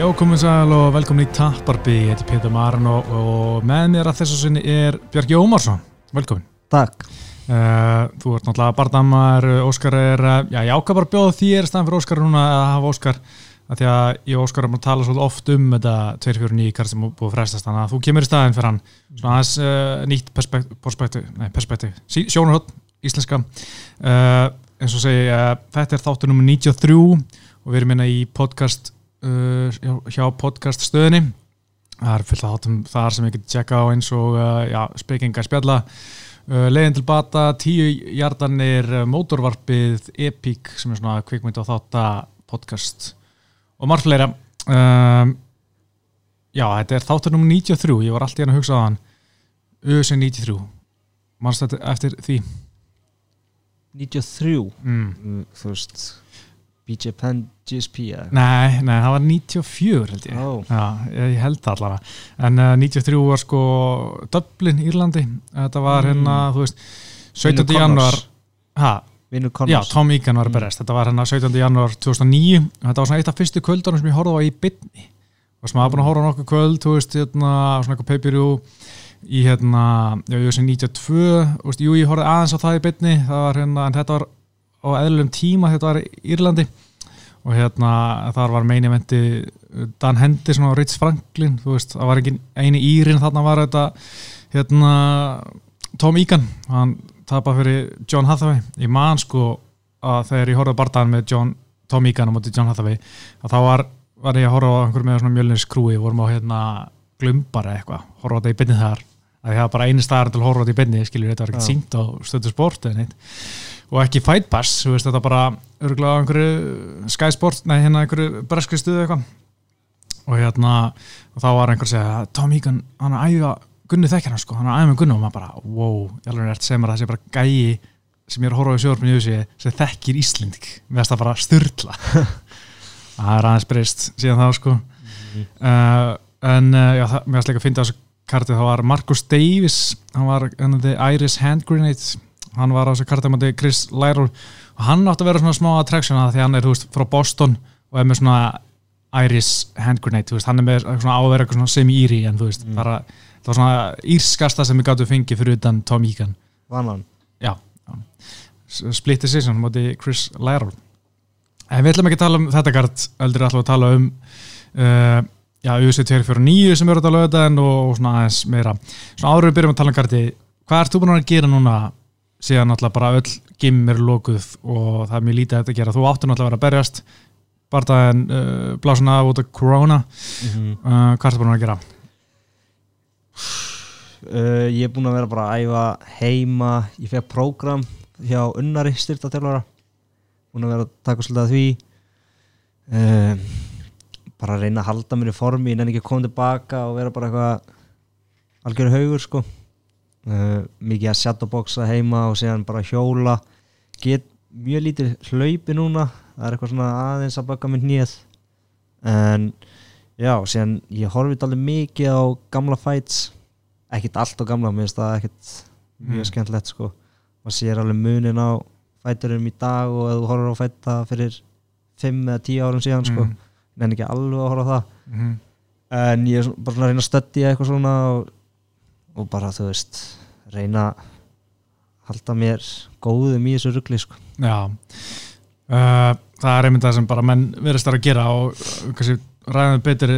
Já, komum sæl og velkomin í Tapparby, ég heiti Pétur Marn og, og með mér að þessu sinni er Björki Ómarsson, velkomin. Takk. Uh, þú ert náttúrulega barndamar, Óskar er, uh, já ég ákvað bara bjóða þér staðan fyrir Óskar núna að hafa Óskar, að því að ég og Óskar erum að tala svolítið oft um þetta 249 kart sem búið að frestast, þannig að þú kemur í staðin fyrir hann, svona aðeins uh, nýtt perspektíf, nei perspektíf, sjónarhótt, íslenska, eins og segi, þetta er þáttur nummer 93 og við erum hérna í podcast uh, hjá podcaststöðinni það er fullt átum þar sem ég geti tjekka á eins og uh, já, spekingar spjalla. Uh, leiðin til bata, tíu hjartanir mótorvarpið, Epic sem er svona kvikmynd á þátt podcast og margt fleira. Um, já, þetta er þáttur nummer 93, ég var alltaf hérna að hugsa á hann. USA 93 mannst þetta eftir því? 93 mm. mm, þú veist BJ Penn GSP eða? Nei, nei, það var 94 held ég oh. Já, ég held það allavega en uh, 93 var sko Dublin, Írlandi þetta var Mm. hérna, þú veist 17. Vinur Connors. januar ha, Já, Tom Egan var að Mm. þetta var hérna 17. januar 2009 þetta var svona eitt af fyrstu kvöldunum sem ég horfði á í bytni og sem maður búin að horfa nokkuð kvöld þú veist, hérna, svona eitthvað pay-per-view í hérna, já, ég veist 92 þú veist, jú, ég horfði aðeins á það í bytni það var hérna, en þetta var á eðlum tíma, þetta var í Írlandi. Og hérna, þar var meini eventi Dan Henderson og Ritz Franklin þú veist, það var ekki eini írin þarna var þetta, hérna Tom Egan, hann tapað fyrir John Hathaway, ég man sko að þegar ég horfði á bardaðan með John, Tom Egan á móti John Hathaway að þá var, var ég að horfa á einhver með svona mjölnir skrúi, vorum á hérna glumbar eða eitthvað, horfa á þetta í byrni þar. Að það var bara eini staðar til að horfa á þetta í byrni skiljur, þetta var ekkert Já. sínt á stöðu sport eða neitt og ekki Fight Pass, þú veist þetta bara örgulega á einhverju Sky Sport nei hérna einhverju breskri stuðu eitthvað. Og hérna og þá var einhver að segja Tom Egan, hann er að æfa Gunni þekkir hann sko, hann er að æfa með Gunni og maður bara, wow, ég alveg er eftir að segja mér að það sé bara gæi sem ég er að horfa á í sjóðarpinu í þessi sem þekkir Íslending, við veist það bara styrla það er aðeins breyst síðan þá sko. Uh, en uh, já, það, mér varst líka að finna þessu kartið, það var Marcus Davis hann var ennandi Iris Hand Grenade hann var á þessu með Chris Lyrol og hann átti að vera svona smá attraction að því hann er, þú veist, frá Boston og er með svona Iris Hand Grenade, þú veist, hann er með svona áverð eitthvað svona semi-íri en þú veist, Mm. bara það var svona írskasta sem við gáttum fengið fyrir utan Tom Egan. Vann hann? Já, split decision móti Chris Lyrol en við ætlum ekki að tala um þetta kart heldur ætlum að tala um uh, já, UFC 249 sem eru að tala um þetta og, og svona aðeins meira. Svona áður við byrjum að tala um karti hvað ert þú búin að gera núna síðan náttúrulega bara öll gimm er lokuð og það er mjög lítið að gera. Þú áttur náttúrulega að vera að berjast barðaðin uh, blásuna af út af corona. Mm uh, hvað ertu búin að gera? uh, Ég er búinn að vera bara að æfa heima. Ég fekk prógram hjá Unnari styrtatjálfara Búinn að vera að taka svolítið að því. Uh, Bara að reyna að halda mér í formi nenni ekki að koma tilbaka og vera bara eitthvað algjörðu haugur sko uh, Mikið að shadowboxa heima og síðan bara hjóla. Get mjög lítið hlaupi núna. Það er eitthvað svona aðeins að baka mér nýð En já, síðan ég horfið alveg mikið á gamla fights. Ekkert allt á gamla, mér finnst það ekkert mjög Mm. skemmtilegt sko. Maður sér alveg munin á fæturum í dag og ef þú horfir á fæta fyrir 5 eða 10 árum síðan sko. Mm. en ekki alveg að horfa á það. Mhm. en ég er bara svona að reyna að stöddi eitthvað svona og, og bara þú veist reyna að halda mér góðum í þessu rugli sko. Já. Uh, það er einmitt það sem bara menn verðist að gera og kannski ræðum betur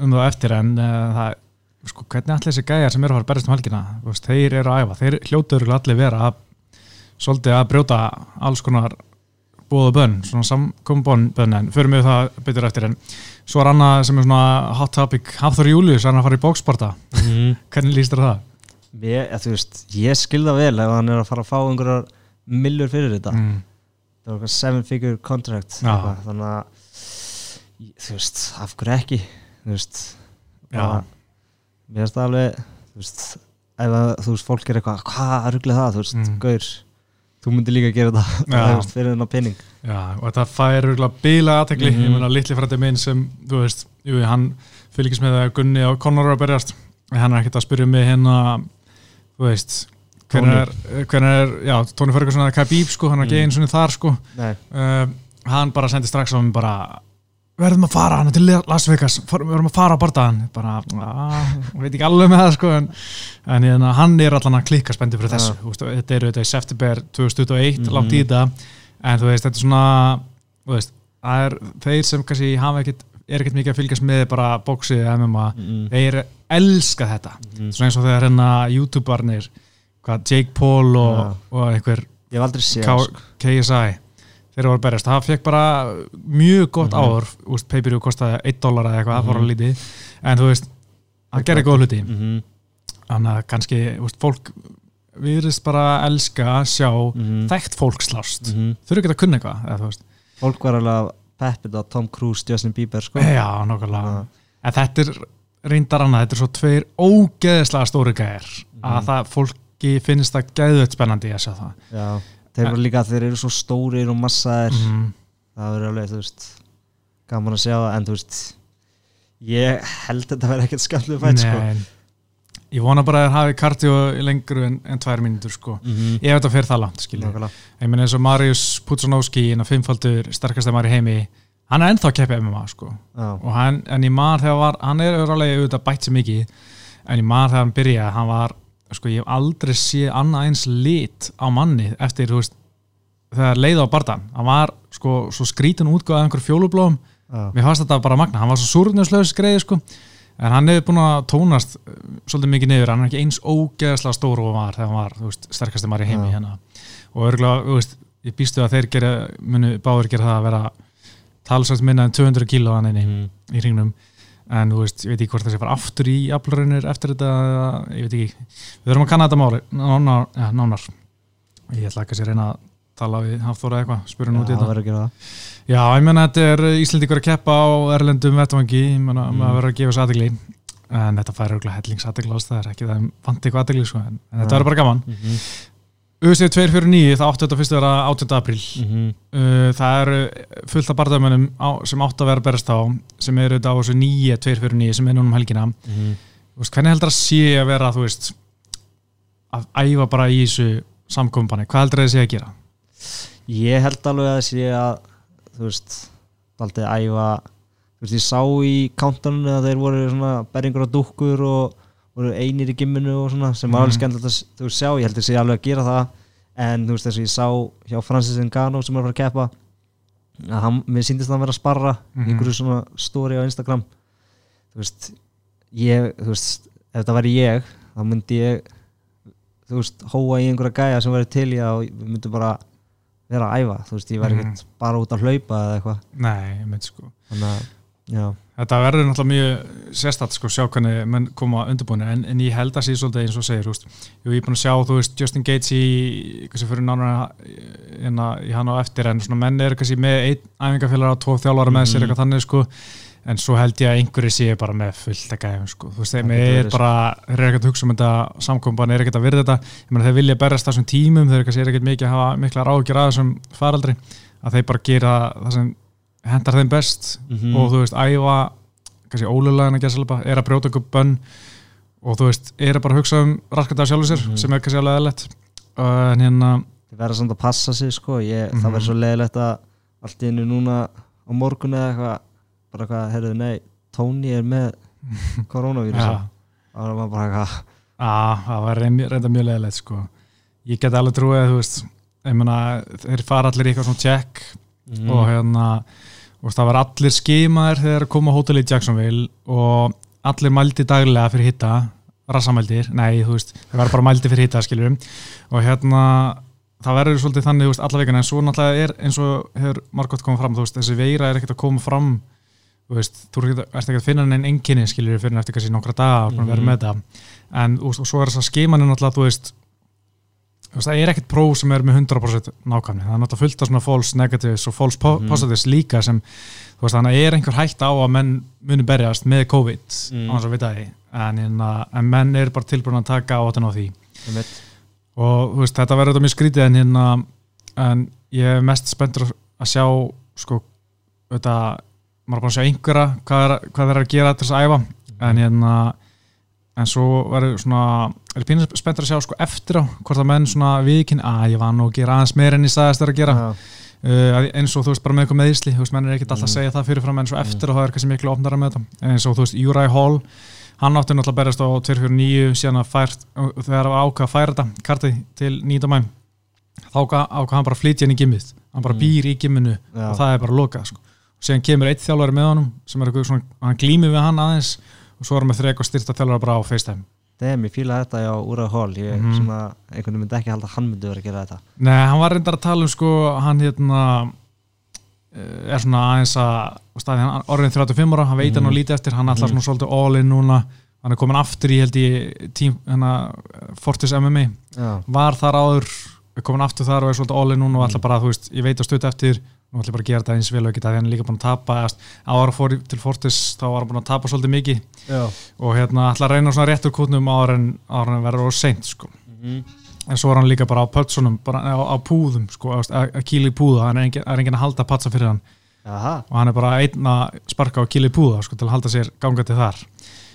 um það eftir en uh, það sko, hvernig allir þessi gæjar sem eru að fara að berjast um helgina? Þú veist, þeir eru að æfa, þeir hljótuður allir vera að svolítið að brjóta alls konar búða bönn, svona samkombon bönn en förum við það betur eftir en svo er annað sem er svona hot topic Hafþór Július, hann er að fara í bóksparta hvernig líst þér það? Ja, þú veist, ég skilða vel ef hann er að fara að fá einhverjar millur fyrir þetta Mm. það var eitthvað seven figure contract Já. eitthvað, þannig að þú veist, af hverju ekki þú veist bara, mér finnst það alveg þú veist, ef þú veist, fólk er eitthvað hvað ruggli það, þú veist, Mm. gaur þú myndir líka að gera það veist, fyrir þennan penning Já, og þetta fær bíla aðtekli, Mhm. ég meina litli frændi minn sem, þú veist, jú, hann fylgist með að Gunni og Conor eru að berjast. En hann er ekkert að spyrja mig hérna þú veist, hvernig er, hvernig er já, Tóni Ferguson eða Khabib sko, hann er ekki Mm. einu svona þar sko. Uh, hann bara sendi strax á mig bara verðum að fara hana til Las Vegas. Verðum að fara á bardaðan bara, að, veit ekki alveg með það sko en, en hérna, hann er allan að klikka spenntið fyrir þessu, veist, þetta er auðvitað í september 2021, Mhm. langt í þetta. En þú veist, þetta er svona veist, það er þeir sem kannski hafa ekkit, er ekkit mikið að fylgjast með bara bóksið eða MMA, mm, þeir elska þetta. Mm. svona eins og þegar hérna youtubarnir hvað, Jake Paul og, Já. og einhver ég hef aldrei séð K. KSI þeir að berjast, það fekk bara mjög gott Mhm. ár, úst, pay-per-view kostaði 1 dólar eða eitthvað, það fór Mhm. að lítið. En þú veist, það gerir góð hluti. Mm þannig að kannski, úst, fólk virðist bara að elska að sjá -hmm. þekkt fólk slást, -hmm. þurfi ekki að kunna eitthvað fólk var alveg peppið á Tom Cruise, Justin Bieber sko. já, nokkulega en þetta er reyndar annað, þetta er svo tveir ógeðislega stóri gæðir að Mhm. það fólki finnst það geðvöld spennandi að sjá það. Já, þeir eru líka þeir eru svo stórir og massaðir. Mm. það verður alveg, þú veist gaman að sjá það, en þú veist ég held að þetta verði ekkert skamlu fætt sko. Ég vona bara að hafi kardio lengur en, en tvær mínútur sko. Mm -hmm. ég veit að fyrir það langt skilja ég meina eins og Marius Putsanovski en að fimmfaldur sterkast maður í heimi hann er ennþá að keppa MMA sko. Já, og hann, en ég maður þegar var, hann er örulega auðvitað bætt sér mikið en ég maður þegar hann byrjaði, hann var sko ég hef aldrei séð annað eins lit á manni eftir, veist þegar leið á bardan, hann var sko svo skrítin útgáð af einhver fjólublóm já, mér fannst þetta bara magna, hann var svo súrnjöslaus greið sko, en hann hefur búin að tónast uh, svolítið mikið niður, hann er ekki eins ógeðslega stór og var þegar hann var, veist, sterkasti maður í heimi Já. hérna, og örgulega, ég býstu að þeir gera, munu báður gera það að vera talsvægt minna en 200 kíló hann inni Mhm. í ringnum en þú veist, ég veit ekki hvort það sé fara aftur í aflurunir eftir þetta, ég veit ekki. Við þurfum að kanna þetta máli nánar, ja, nánar. Ég ætla ekki að sé reyna að tala við Hafþóra eitthvað, spyrja nú út í þetta. Já, ég menna þetta er Íslendingur að keppa á erlendum vettvangi, ég menna Mm. maður verður að gefa aðegli en þetta fær auðvitað hellingsaðegli ás það er ekki það vant eitthvað aðegli sko, en, en þetta verður bara gaman. Mm -hmm. UFC 249, það áttu þetta fyrst að vera 8. apríl Mhm. uh, það eru fullt af barðamönnum sem áttu að vera að berast á sem eru þetta á þessu nýja 249 sem er núna um helgina Mhm. Þú veist, hvernig heldur það sé að vera veist að æfa bara í þessu samkombanni, hvað heldur það sé að gera? ég held alveg að sé að þú veist, aldrei æfa þú veist, ég sá í kántanum að þeir voru svona berringur á dúkkur og voru einir í gimminu og svona sem var alveg Mhm. skemmtilegt að þú sjá, ég held að sé alveg að gera það en þú veist, þess að ég sá hjá Francis Ngannou sem er að fara að keppa að hann, mér síndist það að vera að sparra Mhm. í einhverju svona story á Instagram þú veist ég, þú veist, ef þetta væri ég þá myndi ég þú veist, hóa í einhverja gæja sem væri til það og við myndum bara vera að æfa, þú veist, ég væri Mhm. ekkert bara út að hlaupa eða eitthvað Nei, ég mynd sko þannig að, já, Þetta verður náttúrulega mjög sérstætt sko sjá hvernig menn koma undirbúinu. En, en ég held að sé svolítið eins og segir veist, ég er búin að sjá, þú veist, Justin Gates í kannski fyrir nánar en að í hann á eftir en svona menn er kannski með einn æfingafélag og tvo þjálfara með sér Mhm. eitthvað þannig sko. En svo held ég að einhverju sé bara með fullt að gæfum sko, þú veist, þeim er verið, bara þeir eru ekkert að hugsa um þetta samkomban er ekkert að virða þetta, ég meina þeir vilja berast þessum tímum þeir kannski er ekkert mikið að hafa mikla ráðgjör að þessum faraldri, að þeir bara gera það sem hendar þeim best Mhm. og þú veist, æfa kannski ólulega að gæsa er að brjóta okkur bönn og þú veist, er að bara hugsa um raskata sjálfur sér, Mhm. sem er kannski alveg eðlert uh, en hérna þið verða samt að passa sig sko, ég, Mhm. það verður svo leiðilegt að allt í einu núna á morgun eða eitthvað bara eitthvað, heyrðu, nei, Tony er með koronavírus ja, þá er maður bara eitthvað að, það var reynda, mjög leðilegt sko. ég get alveg trúið þú veist, þeir fara allir í eitthvað svona check Mhm. og hérna og það var allir skimaðir þegar koma á hóteli í Jacksonville og allir mældi daglega fyrir hitta rassamældir, nei þú veist það var bara mældi fyrir hitta skiljurum og hérna það verður svolítið þannig veist, alla vikuna en svo náttúrulega er eins og hefur margótt komið fram, þú veist, þessi veira er ekkert að koma fram þú veist, þú ert ekki að finna neinn enginni skiljur fyrir eftir kannski nokkra daga og mm Mhm. verður með þetta en veist, og svo er þess að þú veist þú veist, það er ekkert próf sem er með 100% nákvæmni, það er náttúrulega fullt af svona false negatives og false po Mhm. positives líka sem, þú veist, þannig að er einhver hægt á að menn muni berjast með COVID Mm. á þess að vita því en, en, en menn er bara tilbúin að taka á þetta á því Einmitt. og þú veist, þetta verður þetta mjög skrítið en hérna en ég er mest spenntur að sjá sko, þetta maður er bara að sjá einhverja hvað, er, hvað þeir eru að gera til þess að æfa en hérna en svo verður svona er pínur spenntur að sjá sko eftir á hvort að menn svona viðkinn að ég var nú að gera aðeins meir en ég sagðist að gera Já. uh, eins og þú veist bara með eitthvað meðisli þú veist, menn er ekkert alltaf að segja það fyrirfram en svo eftir og það er kannski miklu ofnara með þetta eins og þú veist, Uriah Hall hann átti náttúrulega að berast á 249 síðan að fært, þegar það var ákvað að færa þetta kartið til nýta mæm þá ákvað hann bara að flytja inn í gimmið hann bara Mm. býr í gimminu Já. og það er bara lokað sko. Og er hann glýmir við aðeins og svo styrta þjálfara bara á FaceTime. Dem, ég fíla þetta á Úra Hall ég Mhm. svona, einhvern veginn myndi ekki halda að hann myndi vera að gera þetta. Nei, hann var reyndar að tala um sko, hann hérna eh, er svona aðeins að staði, hann orðin 35 ára, hann veit hann Mhm. og lítið eftir hann ætlar Mhm. svona svolítið all in núna. Hann er komin aftur í held í tím, hérna, Fortis MMA Já, var þar áður, er komin aftur þar og er svolítið all in núna og ætla bara, þú veist, ég veit að stutt eftir nú ætla ég bara að gera þetta eins vel og ekki það hann er líka búin að tapa, ára fór í- til Fortis þá var hann búin að tapa svolítið mikið já. og hérna ætla að reyna svona réttur kútnum ára en, en verður og seint sko Mhm. en svo er hann líka bara á pötsunum bara á, á púðum, sko, að, að kýla í púða hann er engin, er engin að halda patsa fyrir hann Jaha, og hann er bara einn að sparka á kýla í púða sko, til að halda sér gangandi þar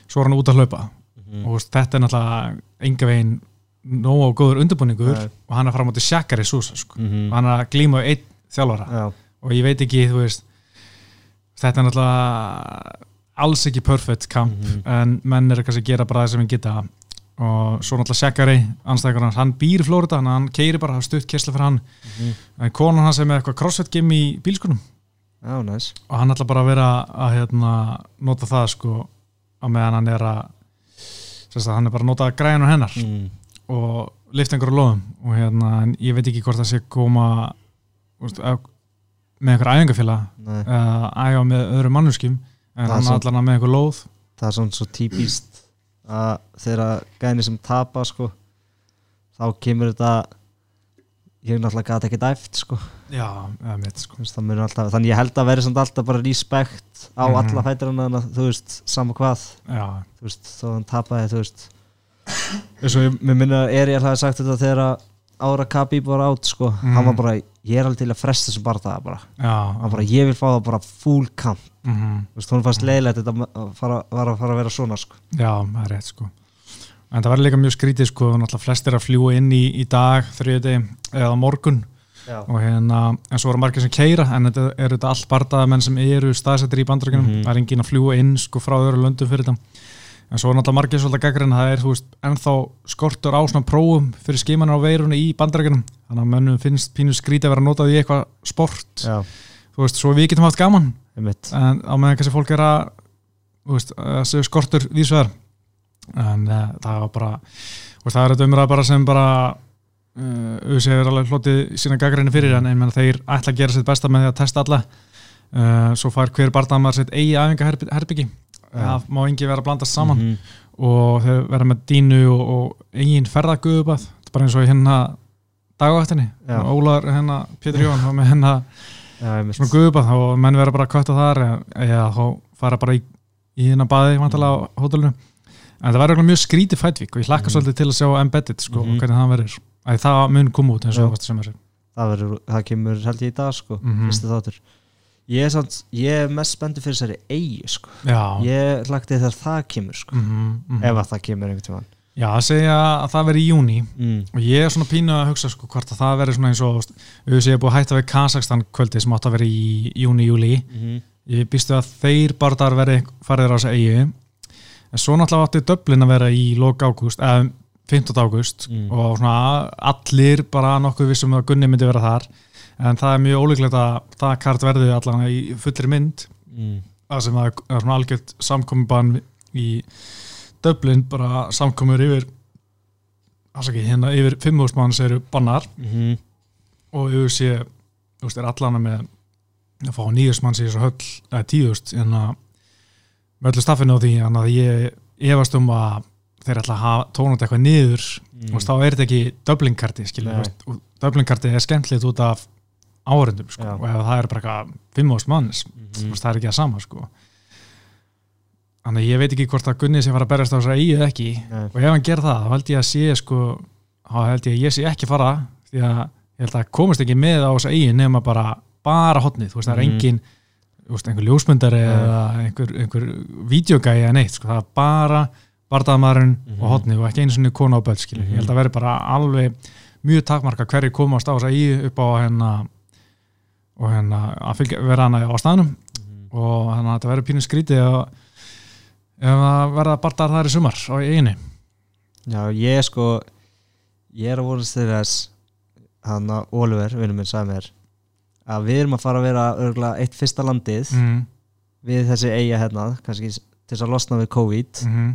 svo er hann út að hlaupa Mhm. og þú veist, þetta er náttúrulega enga veginn nóg á góður undirbúningur Nei. og hann er fram á til sjakkari súsa sko. Mhm. og hann er að glíma við einn þjálfara Já, og ég veit ekki, þú veist þetta er náttúrulega alls ekki perfect kamp Mhm. en menn er kannski að gera bara það sem við geta og svo náttúrulega Shakari anstæðingur hans, hann býr í Flórida hann, keiri bara, stutt kessla fyrir hann Mhm. en konan hans er með eitthvað crossfit gym í bílskunum já, næs og hann ætla bara að vera að hérna, nota það sko á meðan hann er að að hann er bara að nota græðinu hennar mm. og lifta einhverju loðum og hérna, ég veit ekki hvort það sé koma að, með einhver æfingafélag eða æfa með öðrum mannuskim en er hann allan með einhver lóð. Það er svona svo típist að þegar gæni sem tapa sko, þá kemur þetta ég náttúrulega gæti ekki dæft sko. já, eða mitt sko alltaf, þannig ég held að vera samt alltaf bara respekt á Mhm. alla fæturinn þú veist, sama hvað. Þú veist, þó hann tapaði þú veist. Eins og ég, minna er ég hafa sagt þetta þegar að Ára Kabi var átt sko, Mhm. hann var bara ég er alveg til að fresta þessu bara það bara. Já. Hann bara, ég vil fá það bara full camp. Mhm, þú veist, hún fannst leiðilegt þetta að fara, var að fara að vera svona sko. Já, það er rétt sko. En það verður líka mjög skrítið sko náttúrulega flestir að fljúa inn í, í dag þriðið eða morgun. Já, og hérna, en svo eru margir sem keira en þetta er þetta allt bardaðamenn sem eru staðsettir í bandarækjunum, Mhm. það er engin að fljúa inn sko frá öðru löndum fyrir þetta en svo er náttúrulega margir svolítið gaggrinn það er, þú veist, ennþá skortur á svona prófum fyrir skimanar á veirunni í bandarækjunum þannig að mönnum finnst pínu skrítið að vera notað í eitthvað sport, já, þú veist, svo við getum haft gaman. Einmitt. En á meðan kannski fólk er að þú veist, að skortur vísvegar en uh, það var bara veist, það er þetta umræða bara sem bara uh, auðvitað er alveg hlotið sína gaggrinni fyrir en ég menn þeir ætla að gera sitt besta með því að testa alla. Uh, svo fær hver barndamar sitt eigi æfingaherbyggi Já. Það má engi vera að blandast saman. Mhm. og þeir vera með dínu og, og eigin ferðaguðubað þetta er bara eins og hérna dagvættinni. Ólar hérna Pétur Jón var með hérna svona guðubað og menn vera bara að kötta þar eða, þá fara bara í, í hérna baði vantalega á hótelinu. En það verður mjög skrítið fætvík og ég hlakka Mhm. svolítið til að sjá Embedded sko, Mhm. hvernig það verður. Að það mun koma út eins og það er verður, það kemur held ég í dag sko Mhm. fyrsti þáttur ég er, samt, ég er mest spenntið fyrir þessari eigi sko. Ég hlakti þegar það kemur sko. Mm -hmm. ef að það kemur einhvern tímann. Já, að segja að það verður í júni mm. og ég er svona pínu að hugsa sko hvort að það verður svona eins og ég er búið að hætta við Kazakstan kvöldi sem átt að vera í júni, júli Mm ég býstu að þeir bardar verði farið á þessu eigi en svo náttúrulega átti Dublin að vera í lók ágúst, eða 15. ágúst. Mm. og svona allir bara nokkuð vissum að Gunni myndi vera þar en það er mjög ólíklegt að það kart verði allan í fullri mynd Mm. það sem það er- svona algjört samkomiðbann í Dublin bara samkomur yfir afsaki, hérna yfir 5.000 manns eru bannar Mm. og yfir sé þú veist, er allan með að fá nýjus manns í þessu höll eða tíðust en að með öllu staffinu á því en að ég efast um að þeir ætla að hafa tónat eitthvað niður Mm. veist, þá er þetta ekki veist, og Dublin-karti er skemmtilegt út af áhörundum sko, og ef það er bara eitthvað 5.000 manns Mhm. þú veist, það er ekki það sama sko. þannig að ég veit ekki hvort að Gunni sé fara að berjast á þessari eigi eða ekki Nei. og ef hann ger það, þá held ég að sé sko, þá held ég að ég sé ekki fara því að ég held að komist ekki með á þessa eigi nema bara, bara hotnið, þú veist, það er Mhm. engin þú veist, einhver ljósmyndari Nei. eða einhver, einhver videogæi eða neitt, sko, það er bara bardaðamarinn Mhm. og hotnið og ekki einu svona konu á böll, skilur, Mhm. ég held að veri bara alveg mjög takmarka hverju komast á þessa eigi upp á hérna og hérna að fylgja, vera hana á staðnum. Og þannig að þetta verður pínu skrítið ef, ef að verða barndar þar í sumar á einu Já, ég sko ég er að vonast til þess hann að Oliver, vinnum minn, sagði mér að við erum að fara að vera örgulega eitt fyrsta landið mm, við þessi eiga hérna, kannski til þess að losna við COVID. Mm,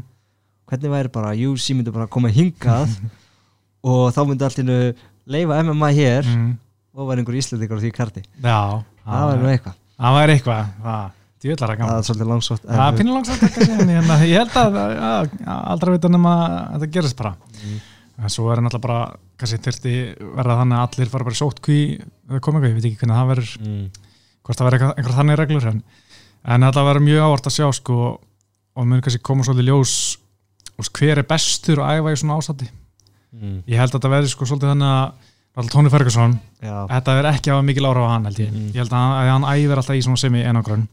hvernig væri bara, jú, sí myndi bara koma hingað og þá myndi allt innu leifa MMA hér. Mm, og væri einhver íslendingar á því karti. Já, það væri nú eitthvað, það væri eitthvað. Það, djöðlar að það gaman er svolítið langsótt Það er pínu langsagt ekki að segja en hérna, ég held að, að, að aldrei vita nema að þetta gerist bara. Mm. en svo er náttúrulega bara kannski þyrfti verða þannig að allir fara bara í sótt koma eitthvað, ég veit ekki hvernig það verður mm. hvort það verður eitthvað, einhver þannig reglur en, en þetta verður mjög ávart að sjá sko, og mér kannski koma svolítið ljós og hver er bestur að æfa í svona ástandi Mm. ég held að þetta verður sko svolítið þannig að alltaf Tóni Ferguson, Já, þetta verður ekki að hafa mikil ára á hann held ég, Mm. ég held að hann, að hann æfir alltaf í svona semi einangrun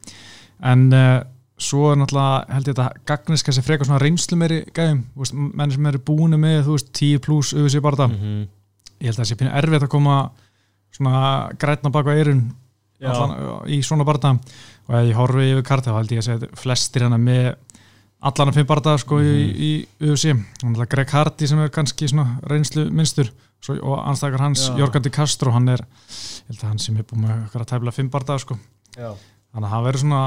en uh, svo er náttúrulega held ég þetta gagnist kannski frekar svona reynslu meiri gæðum, þú veist, menn sem eru búinu með þú veist, 10 pluss auðvitað sér bara það Mhm. ég held að það sé pínu erfitt að koma svona grætna baka eirun í svona barða og ef ég horfi yfir karta þá held ég að segja flestir hana með allan að fimm barða sko Mhm. í, í UFC og náttúrulega Greg Hardy sem er kannski svona reynslu minnstur svo, og anstakar hans Já. Jorgan Di Castro hann er, ég held að hann sem er búin með okkar að tæfla fimm barða sko þannig að það verður svona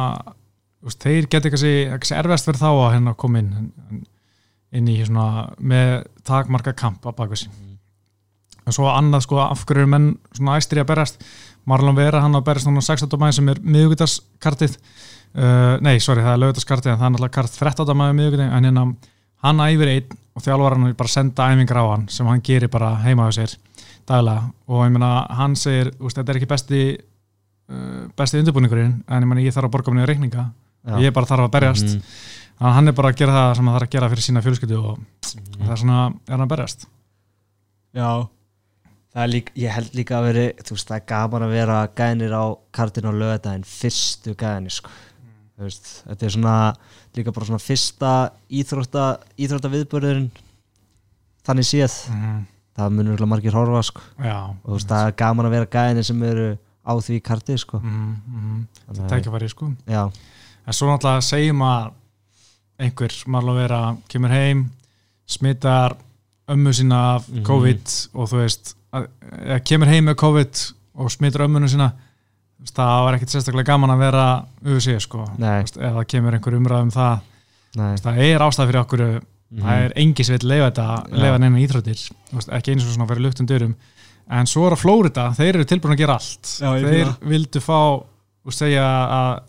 veist, þeir kannski, kannski erfast verið þá að hérna koma inn en- inn í svona með takmarka kamp á bakvið sín en svo annað sko af hverju menn svona æstri að berast Marlon Vera hann að berast núna 16. mæði sem er miðugudagskartið uh, nei, sorry, það er lögudagskartið en það er náttúrulega kart 13. mæði miðugudaginn en hérna hann æfir einn og þjálfar hann bara senda æfingar á hann sem hann gerir bara heima á sér daglega og ég meina hann segir, úst, þetta er ekki besti uh, besti undirbúningurinn en ég meina ég þarf að borga minni reikninga Já. ég bara þarf að berjast Mhm. þannig að hann er bara að gera það sem hann þarf að gera fyrir sína fjölskyldu og Mhm. það er svona, er hann að berjast Já Það er líka, ég held líka að veri þú veist, það er gaman að vera gænir á kartinu á lögadaginn, fyrstu gænir sko. þú veist, þetta er svona líka bara svona fyrsta íþrótta, íþrótta viðbörðurinn þannig séð, mm, það munur örugglega margir horfa sko. já. Og þú veist, það er gaman að vera gænir sem eru á því karti sko. mm, mm, Þannig að- tækifæri sko. Já, en svo náttúrulega segjum að einhver marlum vera kemur heim, smittar ömmu sína af Mhm. COVID og þú veist, að, eða kemur heim með COVID og smittar ömmunu sína það var ekkert sérstaklega gaman að vera UFC sko, Nei. Þú veist, ef það kemur einhver umræð um það. Það er ástæð fyrir okkur það er engi sem vil leifa þetta Já. leifa neina íþróttir, Þú veist, ekki eins og svona fyrir luktum dyrum, en svo er að Flórida þeir eru tilbúin að gera allt. Já, þeir vildu fá og segja að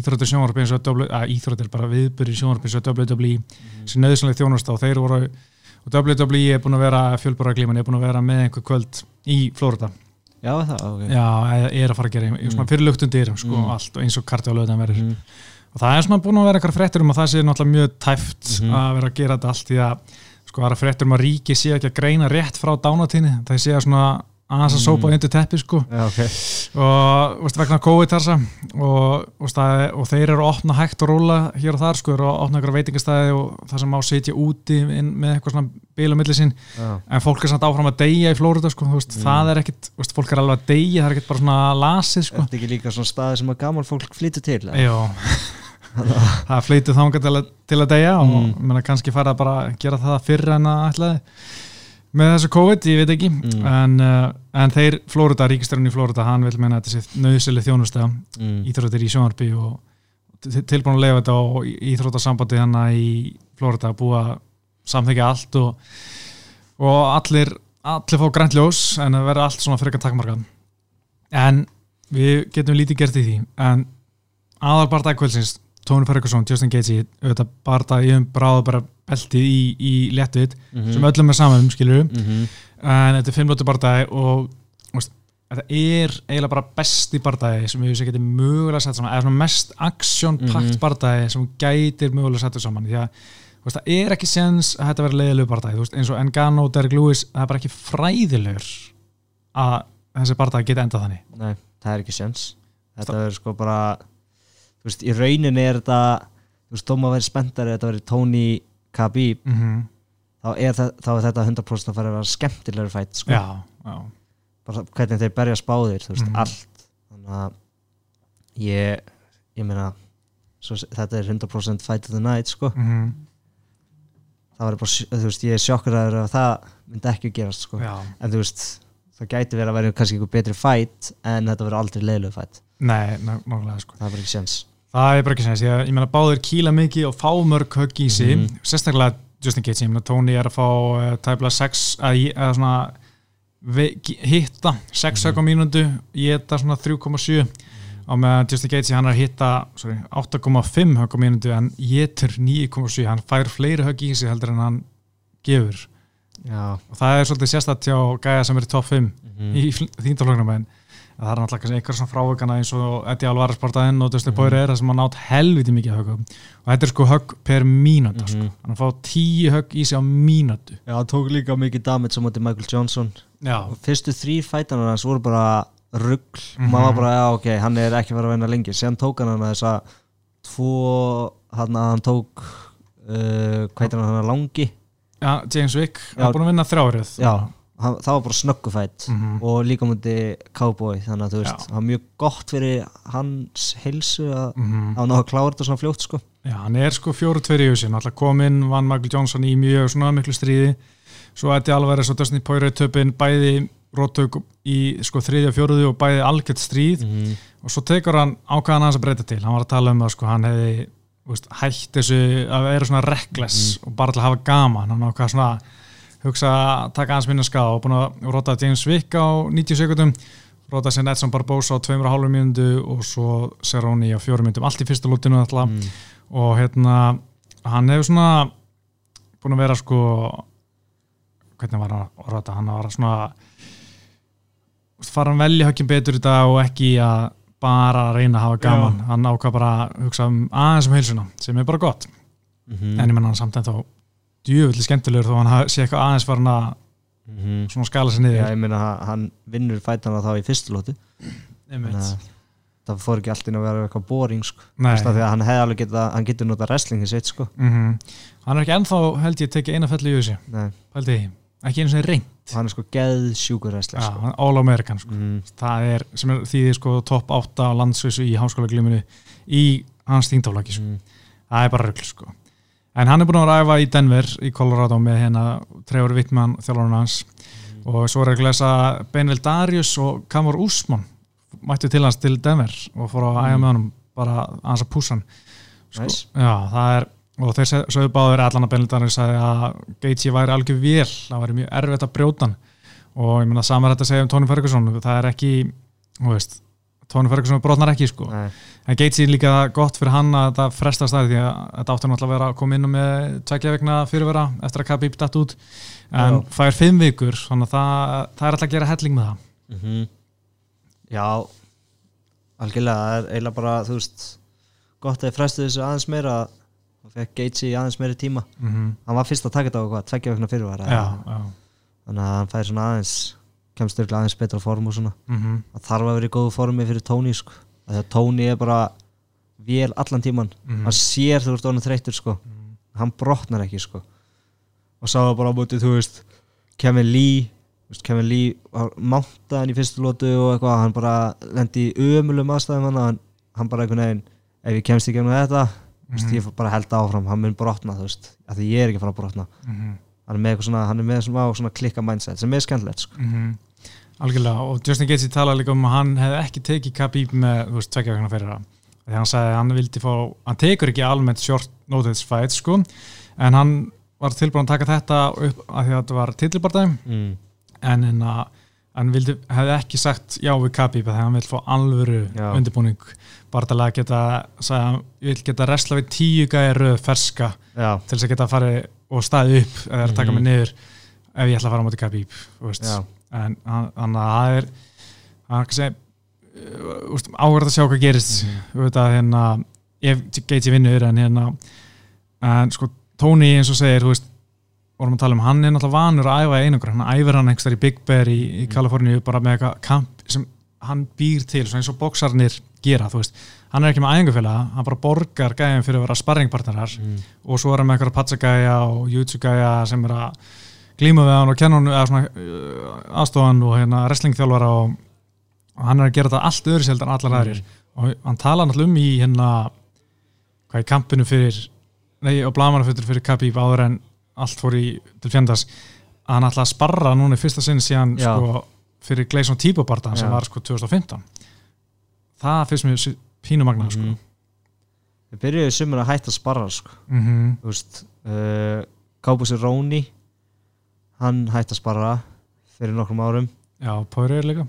íþróttir sjónvarpi eins og W- að íþróttir bara viðbyrði sjónvarpi eins og WWE Mhm. sem nöðsynlega þjónust og þeir voru og WWE er búin að vera fjölbúra glíman er búin að vera með einhver kvöld í Flórida Já, það, ok já, er að fara að gera í- svona Mm. fyrir luktum dyrum sko, Mm. allt og eins og lögðan verður Mhm. og það er svona búin að vera eitthvað fréttur um að það sé náttúrulega mjög tæft Mhm. að vera að gera þetta allt því að sko það er fréttur um að ríki sé ekki að greina rétt frá dánatíni, það sé að svona aðeins að Mm. sópa undir teppi sko Já, ok og veist, vegna COVID þarsa og, veist, það, og þeir eru að opna hægt og róla hér og þar sko, eru að opna einhverja veitingastæði og það sem má sitja úti inn, með eitthvað svona bíl á milli sín Já, en fólk er samt áfram að deyja í Flórida sko, veist, Mm. það er ekkit, fólk er alveg að deyja það er ekkit bara svona lasið sko. Þetta er ekki líka svona staði sem að gaman fólk flytur til? Jó, það flytur þangað til, að- til að deyja og Mm. menna, kannski fara að bara gera það fyrr en að ætlaði með þessu COVID, ég veit ekki Mm. en, uh, en þeir, Flórida, ríkistarinn í Flórida hann vil meina að þetta sé nöðsileg þjónusta mm. íþróttir í sjónarby og til- tilbúin að leifa þetta og íþróttasambandi hann í Flórida búið að samþykja allt og, og allir allir fá grænt ljós en það verður allt svona frekar takkmarkað en við getum lítið gert í því en aðal barndagi kvöldsins Tony Ferguson, Justin Gaethje auðvitað barndagi um bráða bara beltið í, í léttuðið Mhm. sem öllum er saman um skilur Mhm. en þetta er fimmlóti bardagi og veist, þetta er eiginlega bara besti bardagi sem við getið mögulega sett saman eða svona mest aksjónpakt Mhm. bardagi sem gætir mögulega settu saman því að veist, það er ekki sens að þetta verði leiðilegu veist, eins og Engano Derek Lewis það er bara ekki fræðilegur að þessi bardagi geti endað þannig Nei, það er ekki sjans Þetta verður sko bara Þú veist, í rauninni er þetta Þú veist, þó maður verið spenntari að þetta verið Tony Khabib mm -hmm. þá er, það, þá er þetta 100% að fara að vera skemmtilegur fætt sko. já, já, bara hvernig þeir berja spáðir þú veist, Mhm. allt. Þannig að ég ég meina svo, þetta er 100% fight of the night sko. Mm það var bara, þú veist, ég er sjokkur að það myndi ekki gerast sko. Já, en þú veist, það gæti verið að vera kannski einhver betri fight en þetta verið aldrei leiðilegu fight. Nei, ná- nákvæmlega sko. Það er bara ekki séns Það er bara ekki sem ég, ég meina báðir kýla mikið og fá mörg högg í sig. Mhm. sérstaklega Justin Gaethje, ég meina Tony er að fá uh, tæplega 6 að ég- eða svona hitta 6 högg á mínútu, ég þetta svona 3,7 á meðan Justin Gaethje hann er að hitta sorry, 8,5 högg á mínútu en ég getur 9,7 hann fær fleiri högg í sig heldur en hann gefur. Já, og það er svolítið sérstætt hjá gæja sem er í topp 5 mm. í þýndaflögnum en það er náttúrulega einhver svona frávökana eins og Eddie Alvarez portaðinn og Dustin. Poirier það sem hann nátt helviti mikið högum og þetta er sko högg per Mhm. sko. hann fá tíu högg í sig á mínútu. Já, það tók líka mikið damage á móti Michael Johnson. Já, og fyrstu þrýr fætanar hans voru bara rugg, Mhm. maður var bara, já ok hann er ekki verið að vinna lengi, síðan tók hann hann þess að tvo hann hann tók uh, hvað heitir hann hann langi? Já James Wick. Hann er búin að vinna þrjárið. Já, það var bara snöggufætt Mhm. og líka múti Cowboy þannig að þú veist, það var mjög gott fyrir hans heilsu að Mhm. að ná að klára þetta svona fljótt sko. Já, hann er sko fjóru tveir í húsin alltaf kominn, vann Michael Johnson í mjög svona miklu stríði. Svo Eddie Alvarez og Dustin Poirier töpinn bæði róttök í sko þriðja fjóruðu og bæði algjört stríð. -hmm. og svo tekur hann ákvæðan hans að breyta til. Hann var að tala um að sko hann hefði veist, hætt þessu að vera svona reckless og bara til að hafa gaman. Hann ákvæða svona hugsa að taka hans minna skada og búin að rota James Wick á 90 sekundum rota sér Edson Barbosa á 2,5 mínútu og svo Cerrone á 4 mínútum. Allt í fyrstu lútinu alltaf mm. og hérna hann hefur svona búin að vera sko hvernig var hann að rota? Hann var svona fara hann velja höggin betur í dag og ekki að bara reyna að hafa gaman. Hann ákvað bara að hugsa um aðeins um heilsuna sem er bara gott. Mm en ég menna hann samt en þá djúvillig skemmtilegur þó hann sé eitthvað aðeins farin að -hmm. svona skala sér Já, niður ég meina hann- hann vinnur fætana þá í fyrstu lótu Einmitt. þannig að það fór ekki alltaf að vera eitthvað boring sko. Þú veist, af því að hann hefði alveg geta, hann getur nota wrestlingi sitt sko Mhm. hann er ekki ennþá held ég tekið eina felli í þessu Nei, held ég, ekki einu sem reynd hann er sko geð sjúkur wrestling Já, sko. hann er all American sko. mm. það er sem er því sko topp 8 á landsvísu í háskóla gluminu í hans þingtaflaki sko. Mm. það er bara röggl sko. En hann er búin að ræfa í Denver í Colorado með hérna Trevor Wittmann þjálfarinn hans. Og svo er að lesa Benil Darius og Kamur Úsmann mættu til hans til Denver og fór að æga með honum bara hans að púsa hann sko, Nice. já, það er og þeir sögðu báður allan að Benil Darius sagði að Gaethje væri algjör vél það væri mjög erfitt að brjóta hann. Og ég meina samar þetta að segja um Tony Ferguson það er ekki, þú veist Tony Ferguson brotnar ekki sko. Nei. En Gaethje er líka gott fyrir hann að þetta frestast það því að þetta áttur náttúrulega að vera að koma inn með tvekja vegna fyrirvera eftir að Khabib datt út. En Já. fær fimm vikur þannig að það, það er alltaf að gera helling með það. Mm Já. Algjörlega, það er eiginlega bara þú veist, gott að ég frestu þessu aðeins meira. Og fekk Gaethje í aðeins meira tíma. Mm -hmm. hann var fyrst að taka þetta á hvað, tveggja vegna fyrirvara já, já. þannig að hann fær svona aðeins kemst örgulega aðeins betra form og svona. Mm það þarf að vera í góðu formi fyrir Tony að Tony er bara vel allan tíman Mhm. hann sér þú ert orðin þreyttur sko. hann brotnar ekki sko. og sá það bara á móti þú veist Kevin Lee veist, Kevin Lee var mánta hann í fyrstu lótu og eitthvað hann bara lendi í ömulum aðstæðum hann, hann, bara einhvern veginn ef ég kemst ekki um þetta þú veist, ég fór bara held áfram, hann mun brotna þú veist, af því ég er ekki að fara að brotna Mhm. hann er með, svona, hann er með svona, svona klikka mindset sem er skemmtilegt sko. Algjörlega og Justin Gaethje talaði líka um að hann hefði ekki tekið Khabib með þú veist, tvekja vegna fyrir það þegar hann sagði að hann vildi fá hann tekur ekki almennt short notice fight sko, en hann var tilbúin að taka þetta upp að því að þetta var titilbardæm mm. en en að hann vildi, hefði ekki sagt já við Khabib þegar hann vil fá alvöru Já. undirbúning að geta sagði, hann, vil geta resla við tíu röð ferska já, til þess að geta farið og staðið upp eða taka mig Mhm. niður ef ég ætla að fara á móti Khabib þú veist. En þannig að það er er kannski áhverð að sjá hvað gerist Mhm. mm -hmm. að hérna ef Gaethje vinnur en hérna en sko Tony eins og segir veist vorum að tala um, hann er náttúrulega vanur að æfa í einangur, hann æfir hann einhverstað í Big Bear í, í Kaliforníu bara með eitthvað kamp sem hann býr til, eins og boksarnir gera, þú veist, hann er ekki með æfingafélaga hann bara borgar gæðin fyrir að vera sparringpartnerar mm. og svo er hann með eitthvað patsagæja og jutsu-gæja sem er að glíma við hann og kenna hann eða svona uh, aðstofan og hérna wrestlingþjálfara og, og hann er að gera þetta allt öðru seldan allar aðrir og hann tala náttúrulega um í hérna hvað í kampinu fyrir nei, og blamanafötur fyrir Khabib áður en allt fór í til fjandars að hann ætla að sparra núna í fyrsta sinn síðan sko, fyrir Gleison Tíbobartan sem var sko 2015 það finnst mér pínumagna sko. Mhm. við byrjuðum sumur að hætta að sparra sko. mm -hmm. þú veist uh, Kábúsi Róni hann hætti að sparra fyrir nokkrum árum. Já, Póri er líka.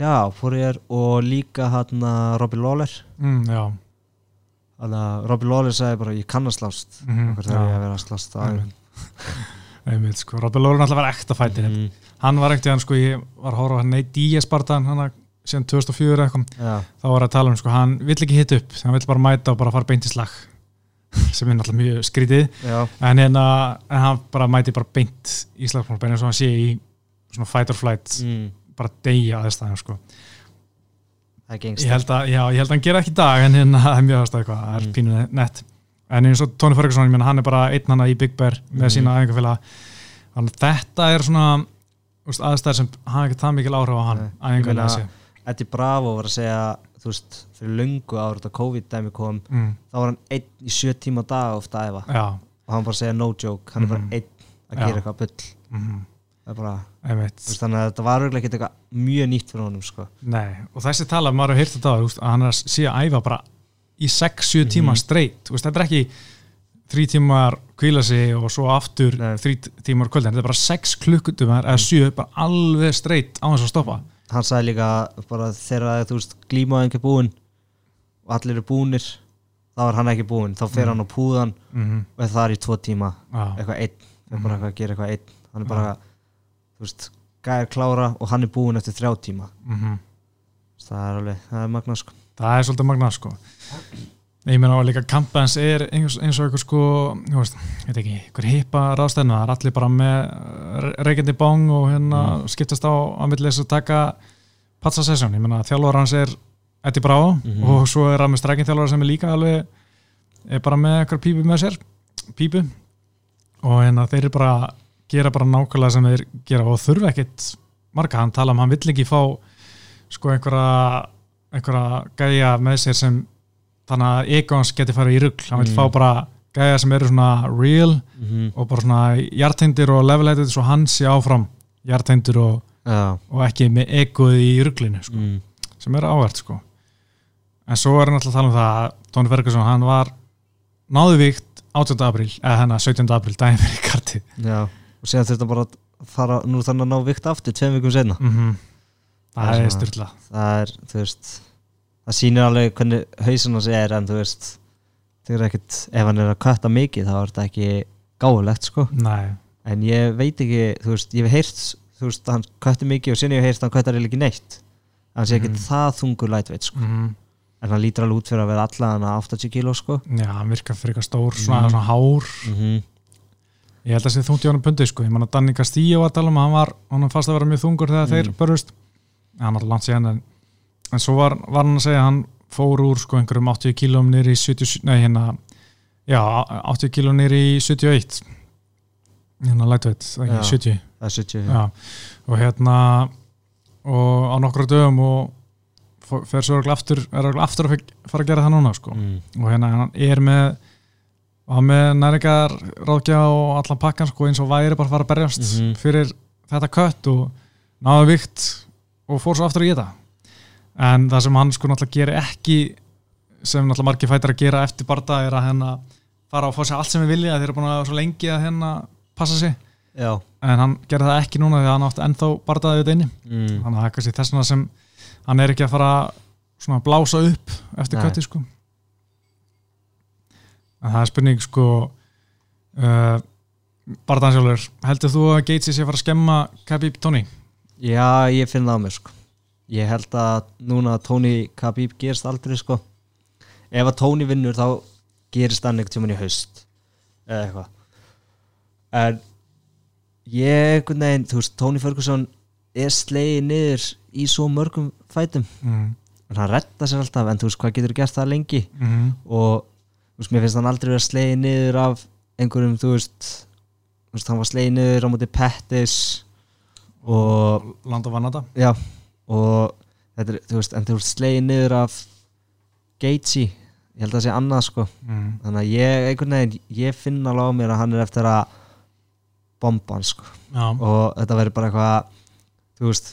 Já, Poirier og líka hann Robby Lawler. Mm, já, þannig að Robby Lawler sagði bara ég kann að slást. Mhm, okkur þegar ég að vera að slást einmitt. Sko, Robby Lóren alltaf var ekta fætir Mhm. hann var ekkert í hann sko, ég var að horfa á hann Nate Diaz Bartan, hann að síðan 2004 eða eitthvað, þá var að tala um sko, hann vill ekki hitta upp, hann vill bara mæta og bara fara beint í slag sem er náttúrulega mjög skrítið. Já, en, hérna, en hann bara mæti bara beint í slagpunkt, eins og hann sé í svona fight or flight, mm, bara deyja aðeins sko. það er gengst. Ég held að, já, ég held að hann gera ekki í dag en hérna, það er mjög aðstæð eitthvað, það er Mm. pínu nett. En eins og Tony Ferguson, hann er bara einn hana í Big Bear með Mhm. sína æfingafélag þannig að þetta er svona úst, aðstæður sem hafa ekki það mikil áhrif á hann meina- þessi. Eddie Bravo var að segja þú veist, fyrir löngu áður þetta COVID-dæmi kom mm, þá var hann einn í sjö tíma á dag ofta að æfa. Já, og hann bara segja no joke, hann er Mhm. bara einn að Já. gera eitthvað bull. Mm, er bara, veist, þannig að þetta var örugglega ekkert eitthvað mjög nýtt fyrir honum sko. Nei, og þessi tala, maður hefur heyrt þetta úst, að hann er að sé að æfa bara í 6-7 tíma Mhm. streitt úst, þetta er ekki þrý tímar kvíla sig og svo aftur þrý tímar kvöldin, þetta er bara 6 klukkutumar eða 7, bara alveg streitt á þess að stoppa hann sagði líka bara þegar þú veist glímaðing er búinn og allir eru búnir þá er hann ekki búinn, þá fer Mhm. hann á púðan mm -hmm. og það er í tvo tíma. Já, eitthvað einn, það er Mhm. bara eitthvað að gera eitthvað einn. Hann er bara, þú veist, gæðir klára og hann er búinn eftir þrjá tíma. Mm það er alveg, það er magna sko. Það er svolítið magnað sko ég meina og líka kampans er eins, eins og einhver sko þú veist, ég veit ekki, einhver hipa ráðstæðna það er allir bara með reykjandi bóng og hérna Mm. skiptast á að milli þess að taka patsa sessjón, ég meina þjálfur hans er Eddie Bravo Mhm. og svo er hann með strækinn þjálfur sem er líka alveg er bara með einhver pípu með sér pípu og hérna þeir eru bara gera bara nákvæmlega sem þeir gera og þurfa ekkit marga, hann tala um hann vill ekki fá sko einhverja einhverja gæja með sér sem þannig að egons geti farið í rugl hann vil Mm. fá bara gæja sem eru svona real mm -hmm. og bara svona hjarteindir og leveleitir svo hann sé áfram hjarteindir og, já, og ekki með egoð í ruglinu sko, mm. sem er ávert sko en svo er hann alltaf að tala um það að Tony Ferguson hann var náðu víkt 18. apríl eða hennar 17. apríl daginn fyrir karti já og síðan þurfti hann bara að fara nú þannig að ná vikt aftur tveim vikum senna mm Það það er styrla það er, þú veist það sýnir alveg hvernig hausin hans er en þú veist ekkit, ef hann er að kvætta mikið þá er þetta ekki gáulegt sko. Nei, en ég veit ekki, þú veist, ég hef heyrt þú veist, hann kvætti mikið og sinni ég hef heyrt hann kvættar ekki neitt. Hann sé ekki Mhm. það þungur lætveit sko. Mm en hann lítur alveg út fyrir að vera allan að 80 kíló sko. Já, hann virkar fyrir eitthvað stór svona, Mhm. svona hár. Mm -hmm. Ég held að það sé þungt í honum pundi sko, ég man að Danny Castillo var að tala um hann var, hann fannst að vera mjög þungur þegar Mm. þeir börjust, hann var langt síðan en, en svo var, var hann að segja að hann fór úr sko einhverjum 80 kílum nýri í 70, nei hérna já, 80 kílum nýri í 71 hérna lætveit, það Já. ekki 70 það er 70 já, og hérna og á nokkru dögum og fer svo aftur, er aftur að fara að gera það núna sko mm. og hérna hann er með og hann með næringar ráðgjá og allan pakkan sko eins og væri bara að fara að berjast Mhm. fyrir þetta kött og náðu vikt og fór svo aftur að geta en það sem hann sko náttúrulega gerir ekki sem náttúrulega margir fættir að gera eftir barða er að hérna fara og fá sér allt sem við vilja þeir eru búin að svo lengi að hérna passa sig já en hann gerði það ekki núna þegar hann átti ennþá barðaði auðvitað inni mm. það er kannski þess vegna sem hann er ekki að fara svona að blása upp eftir Nei. kötti sko en það er spurning sko uh, barðansjálfur heldur þú að Gates sé að fara að skemma Khabib Tony? já, ég finn það á mér sko ég held að núna Tony Khabib gerist aldrei sko. Ef að Tony vinnur þá gerist hann einhvern tímann í haust eða eitthvað. En ég veginn, þú veist, Tony Ferguson er slegið niður í svo mörgum fætum. Mm. en hann retta sér alltaf, en þú veist, hvað getur gert það lengi? Mm. Og þú veist, mér finnst hann aldrei vera slegið niður af einhverjum, þú veist þú veist, hann var slegið niður á móti Pettis og Land og Vanata já, og þetta er, þú veist, en þú veist slegið niður af Gaethje. Ég held að það sé annað sko. Mm. þannig að ég, einhvern veginn, ég finn alveg á mér að hann er eftir að bomba hann sko. Já, og þetta verður bara eitthvað þú veist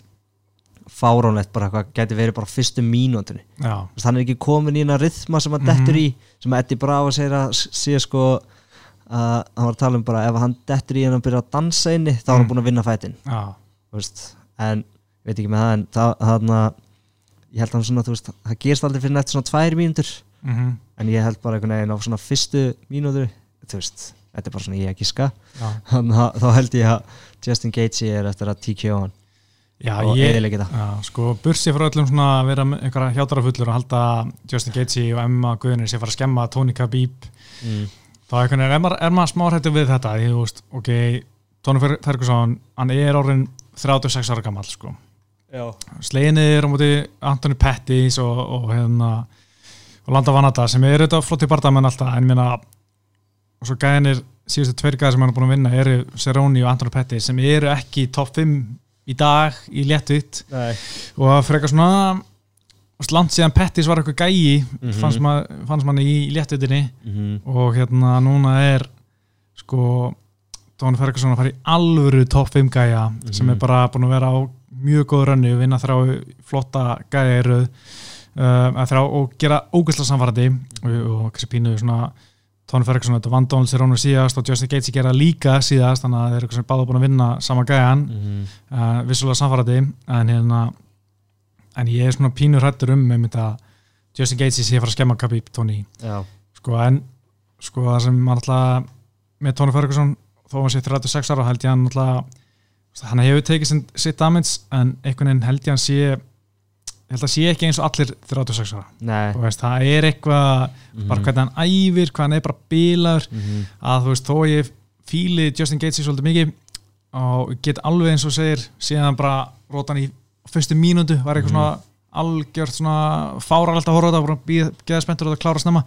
fáránlegt bara eitthvað, gæti verið bara fyrstu veist, hann er ekki komin í eina rytma sem hann Mhm. dettur í sem Eddie Bravo segir að sé sko að hann var að tala um bara ef hann dettur í en hann byrja að dansa inni þá er hann Mm. búin að vinna fætin. En veit ekki með það en það, þarna ég held að hann svona, veist, það gerst aldrei fyrir nætti svona tvær mínútur. Mhm, en ég held bara einhvern veginn á svona fyrstu mínútur þú veist, þetta er bara svona ég að giska. Já, þannig að þá held ég að Justin Gaethje er eftir að TKO hann já ég, Já, sko, bursi frá öllum svona að vera einhverja hjáttarafullur og halda Justin Gaethje og Emma Guðnir sé fara að skemma Tony Khabib. Mm. þá er, einhvern veginn- er, maður, maður smá hrættu við þetta? Því, þú veist, ok, Tony Fer- Ferguson hann er orðin 36 ára gammal sko. Sleginir á móti Anthony Pettis og, og hérna og Landa Vanata sem er þetta flotti bardamenn alltaf en minna og svo gæðinir síðustu tveir gæðir sem hann er búin að vinna eru Cerrone og Anthony Pettis sem eru ekki í topp 5 í dag í léttvitt Nei. og að frekar svona þú veist, langt síðan Pettis var eitthvað gæi Mhm. fannst, ma fannst manni í léttvitinni mm -hmm. og hérna núna er sko Tony Ferguson að fara í alvöru topp 5 gæja sem er Mhm. bara búin að vera á mjög góð rönni vinna þrá flotta gæja í röð um, að þrá og gera ógæsla samfarrandi og, og kannski pínu svona Tony Ferguson, þetta Van Donald Cerrone síðast og Justin Gaethje gera líka síðast þannig að þeir eru báða búin að vinna sama gæjan. Mhm. uh, vissulega samfarrandi en hérna en ég er svona pínur hrættur um með þetta Justin Gaethje sé að fara að skemma Khabib Tony. Já, sko en sko það sem alltaf með Tony Ferguson þó hann sé 36 ára held ég hann alltaf hann hefur tekið sitt damage en einhvern veginn held ég hann sé ég held að sé ekki eins og allir 36 ára. Og veist, það er eitthvað bara hvernig hann æfir, hvað hann er bara bílaður mm -hmm. að þú veist, þó ég fíli Justin Gaethje svolítið mikið og get alveg eins og segir síðan bara rótan í fyrstu mínútu var eitthvað Mhm. svona algjört svona fárar alltaf að horfa á þetta og geða spenntur að klára snemma.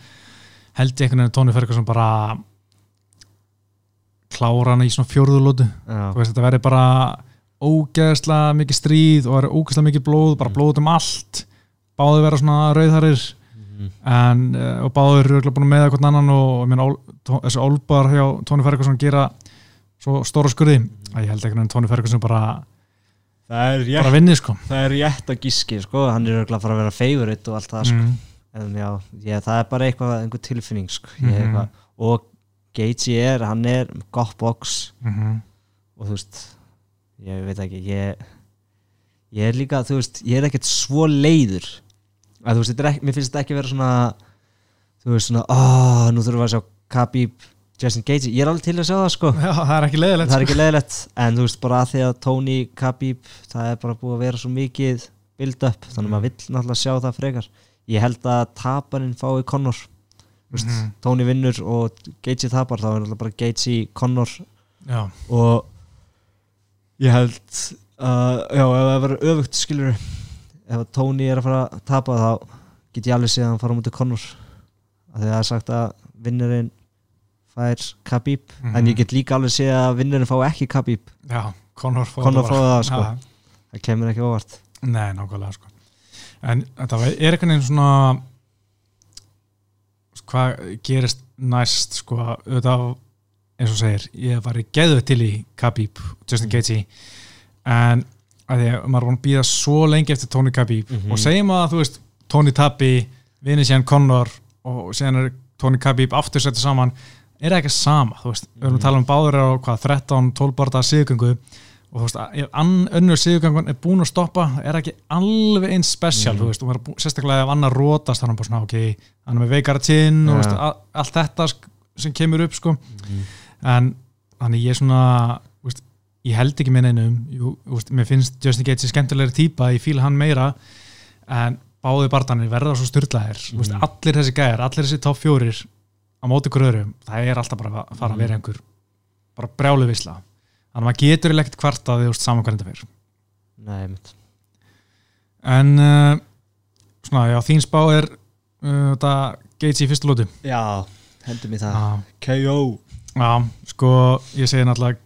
Held ég einhvern veginn að Tony Ferguson bara klára hann í svona veist, þetta verði bara ógeðslega mikið stríð og verði ógeðslega mikið blóð bara Mm. blóð um allt báði vera svona rauðharir Mhm. en, uh, og báður eru búin að meða hvern annan og, meina, ól, þessi álbar hjá Tony Ferguson gera svo stóra skurði að ég held ekki að Tony Ferguson bara, bara vinni sko það er rétt að gíski sko, hann er örugglega að fara að vera favorite og allt það sko. mm. en já, ég, það er bara eitthvað einhver tilfinning sko. mm Mhm. eitthvað, og Gaethje er, hann er gott box. Mm -hmm. og þú veist ég veit ekki, ég ég er líka, þú veist, ég er ekkert svo leiður. Að þú veist, ekki, mér finnst þetta ekki vera svona þú veist, svona, oh, nú þurfum við að sjá Khabib, Justin Gaethje, ég er alveg til að sjá það sko. Já, það er ekki leiðilegt er ekki leiðilegt en þú veist bara að því að Tony Khabib það er bara búið að vera svo mikið build up, þannig að maður vill náttúrulega sjá það frekar. Ég held að taparinn fái Conor Veist, Mhm. Tony vinnur og Gaethje tapar þá er náttúrulega bara Gaethje Conor Já, og ég held uh, já, ef það verður öfugt skilur ef Tony er að fara að tapa þá get ég alveg séð að hann fara mútið Conor að því að það er sagt að vinnurinn fær Khabib Mhm. en ég get líka alveg séð að vinnurinn fá ekki Khabib já, fór bara. það, sko. Það kemur ekki óvart Nei, nákvæmlega sko En þetta er einhvern veginn svona hvað gerist næst sko, auðvitað eins og segir, ég var í geðu til í Khabib, Justin Mm. Gaethje en að því að maður var að býða svo lengi eftir Tony Khabib Mhm. og segjum að þú veist, Tony Tappi vinni síðan Conor og er Tony Khabib aftur setja saman er það ekki sama, þú veist, við erum Mhm. að tala um báður á hvað, 13-12 barða sigurgöngu og þú veist, að önnur sigurgangun er búin að stoppa, er ekki alveg eins spesial, Mhm. þú veist, og maður er sérstaklega ef annar rótast, þannig bara svona, ok hann er með veikara tinn og Ja. þú veist, all, allt þetta sem kemur upp, sko en þannig ég er svona veist, ég held ekki með neinum jú, veist, mér finnst Justin Gaethje skemmtilegri típa ég fíla hann meira en báði barðanir verða svo styrlaðir mm. Mhm. allir þessi gæjar, allir þessi top fjórir á móti gröðurum, það er alltaf bara að fara að vera einhver bara brjálu visla þannig að maður getur ekkert kvarta því saman hvernig það fyrir Nei, mitt en uh, svona, já, þín spá er uh, þetta Gaethje í fyrstu lótu Já, hendur mér það. Já, KO já, sko ég segi náttúrulega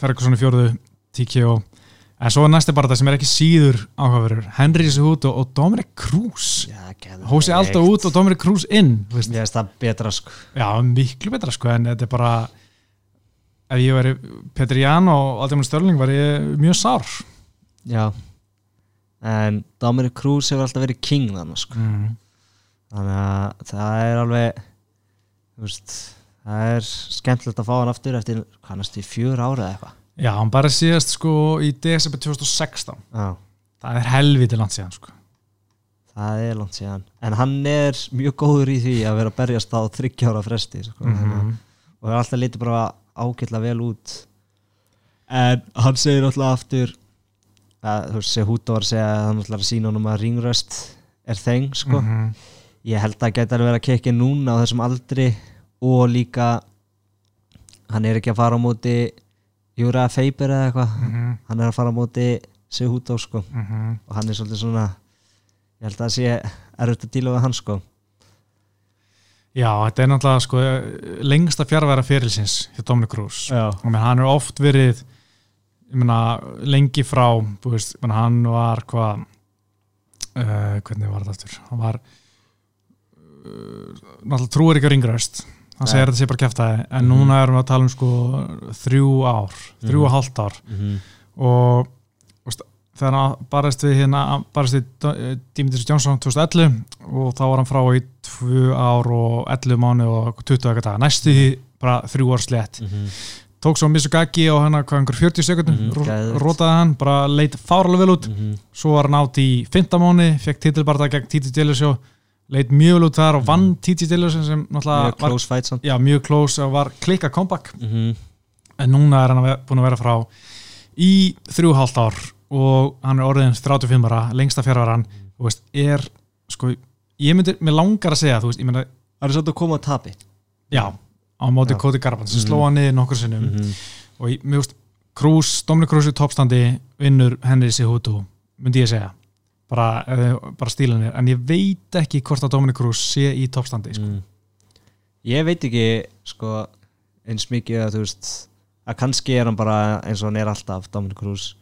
Ferguson í fjórðu, TKO en svo er næsti bara sem er ekki síður áhugaverður. Henry Cejudo og Dominic Cruz. Hósi alltaf út og Dominic Cruz inn. Mér finnst það betra sko. Já, miklu betra sko en þetta er bara ef ég væri Petri Jan og Aldimur Störling var ég mjög sár. Já. En Dominic Cruz hefur alltaf verið king þannig sko. Mm. Þannig að það er alveg veist Það er skemmtilegt að fá hann aftur eftir næstu í fjör ára eða eitthvað? Já, hann bara síðast sko í desember 2016 Já. Það er helviti langt síðan sko. Það er langt síðan. En hann er mjög góður í því að vera að berjast á þryggjára fresti sko. Mhm. og það er alltaf litið bara ágætla vel út en hann segir alltaf aftur að þú veist, Sehuto var að segja að hann ætlar að sína honum að ringröst er þeng sko. Mhm. ég held að geta alveg verið að kekja núna á þessum aldri og líka hann er ekki að fara á móti Júra Feiber eða eitthvað Mhm. hann er að fara á móti Sehuto sko. Mhm. og hann er svolítið svona ég held að það sé erfitt að díla við hann sko. Já, þetta er náttúrulega sko lengsta fjárværa fyrirlsins hjá Dominic Cruz og menn, hann er oft verið ég meina, lengi frá veist, ég meina, hann var hvað uh, hvernig var þetta aftur hann var uh, náttúrulega trúir ekki að ringraust hann segir þetta sé bara kæftæði en Mhm. núna erum við að tala um sko þrjú ár, þrjú og Mhm. hálft ár mm -hmm. og þegar hann barist við hérna, barist við Do- Dimitris Jónsson 2011 og þá var hann frá í tvö ár og 11 mánu og 20 eitthvað daga, næstu því bara þrjú ár slett tók svo Misugaki á hana hvað einhver 40 sekundum, Mhm, mm geðveikt. rótaði hann bara leit fárlega vel út, svo var hann átt í 15 mánu, fekk titilbarða gegn Titi Dillasjó, leit mjög vel út þar og vann Titi Dillasjó sem náttúrulega mjög var, close fight samt. já, mjög close og var klikka comeback. Mm -hmm. en núna er hann búin að vera frá í þrjúhálft ár og hann er orðin 35 ára, lengsta fjárvaran þú veist, er sko, ég myndi, mér langar að segja þú veist, ég myndi, það er svolítið að koma að tapi já á móti. Cody Garbrandt sem Mhm. slóa hann niður nokkur sinnum -hmm. og ég, mér veist, Krús, Dominic Krús í toppstandi vinnur Henry Cejudo myndi ég segja bara, eða, bara stílanir, en ég veit ekki hvort að Dominic Krús sé í toppstandi sko. Mm. ég veit ekki sko, eins mikið að þú veist að kannski er hann bara eins og hann er alltaf Dominic Cruz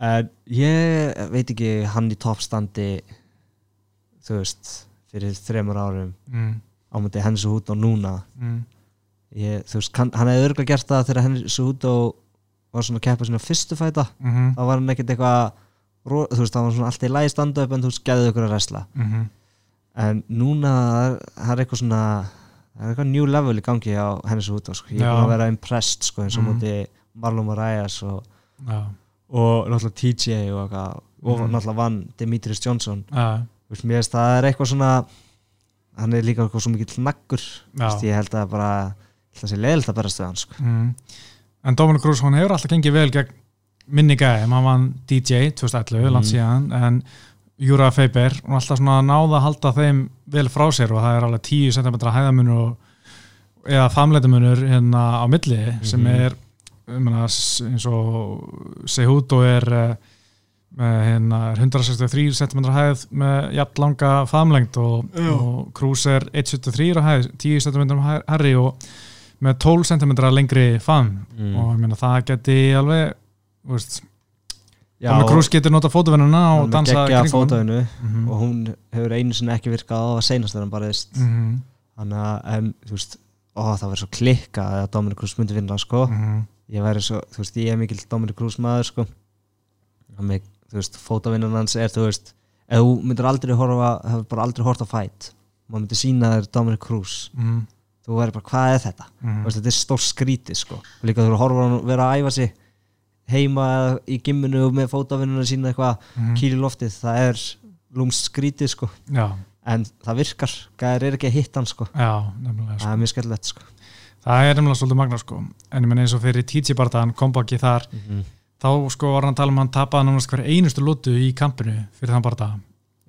en ég veit ekki hann í toppstandi þú veist fyrir þremur árum mm, á myndi Hensu Hútó núna. Mm, ég, þú veist, kann, hann hefði örgulega gert það þegar Hensu Hútó var svona að keppa svona fyrstu fæta. Mm, þá var hann ekkert eitthvað þú veist, það var svona alltaf í lagi standa upp en þú veist, gæðið ykkur að resla mm, en núna það er- eitthvað svona það er eitthvað new level í gangi á henni svo út sko. ég er að vera impressed sko, eins og Mhm. múti Marlon Moraes og, já, og náttúrulega TJ og, og Mhm. náttúrulega vann Demetrius Johnson Þú veist, veist það er eitthvað svona hann er líka eitthvað svo naggur já. veist, ég held að bara það sé leiðilegt að berast við hann sko. Mm. En Dominic Cruz, hún hefur alltaf gengið vel gegn minni gæði, hann vann DJ 2011, Mhm. langt síðan en Júra Feiber, hún alltaf svona náða að halda þeim vel frá sér og það er alveg 10 cm hæðamunur og, eða famleitamunur hérna á milli sem Mhm. er s- eins og Sehudo er eh, með hérna, er 163 cm hæð með jafn langa famlengt og, og Cruz er 173 á hæð 10 cm herri og með 12 cm lengri fam. Mm. og ég meina það geti alveg veist, Já, Dominic Cruz getur nota fótavennuna og dansa kringum fótaðinu Mhm. og hún hefur einu sinni ekki virkað á að seinast þegar hann bara veist Mhm, þannig að en, þú veist, ó, það verður svo klikka að Dominic Cruz myndi vinna sko. mhm, ég væri svo, þú veist, ég er mikill Dominic Cruz maður sko. Þannig, þú veist, fótavinnan hans er, þú veist ef þú myndir aldrei horfa, hefur bara aldrei hort á fight maður myndir sína þér Dominic Cruz mhm, þú væri bara, hvað er þetta? mhm. Þú veist, þetta er stór skríti sko. líka þú horfa hann vera að æfa sig heima í gimminu með fótavinnuna sína eitthvað, Mhm. kýr í loftið það er lúmst skríti sko. Já, en það virkar, gæðir er ekki að hitta hann sko. já, sko. það er mjög skellett sko. Það er nefnilega svolítið magna sko. En ég menn eins og fyrir TJ bardaðan kompaki þar þá sko var hann að tala um hann tapaði nánast hver einustu lútu í kampinu fyrir þann bardaða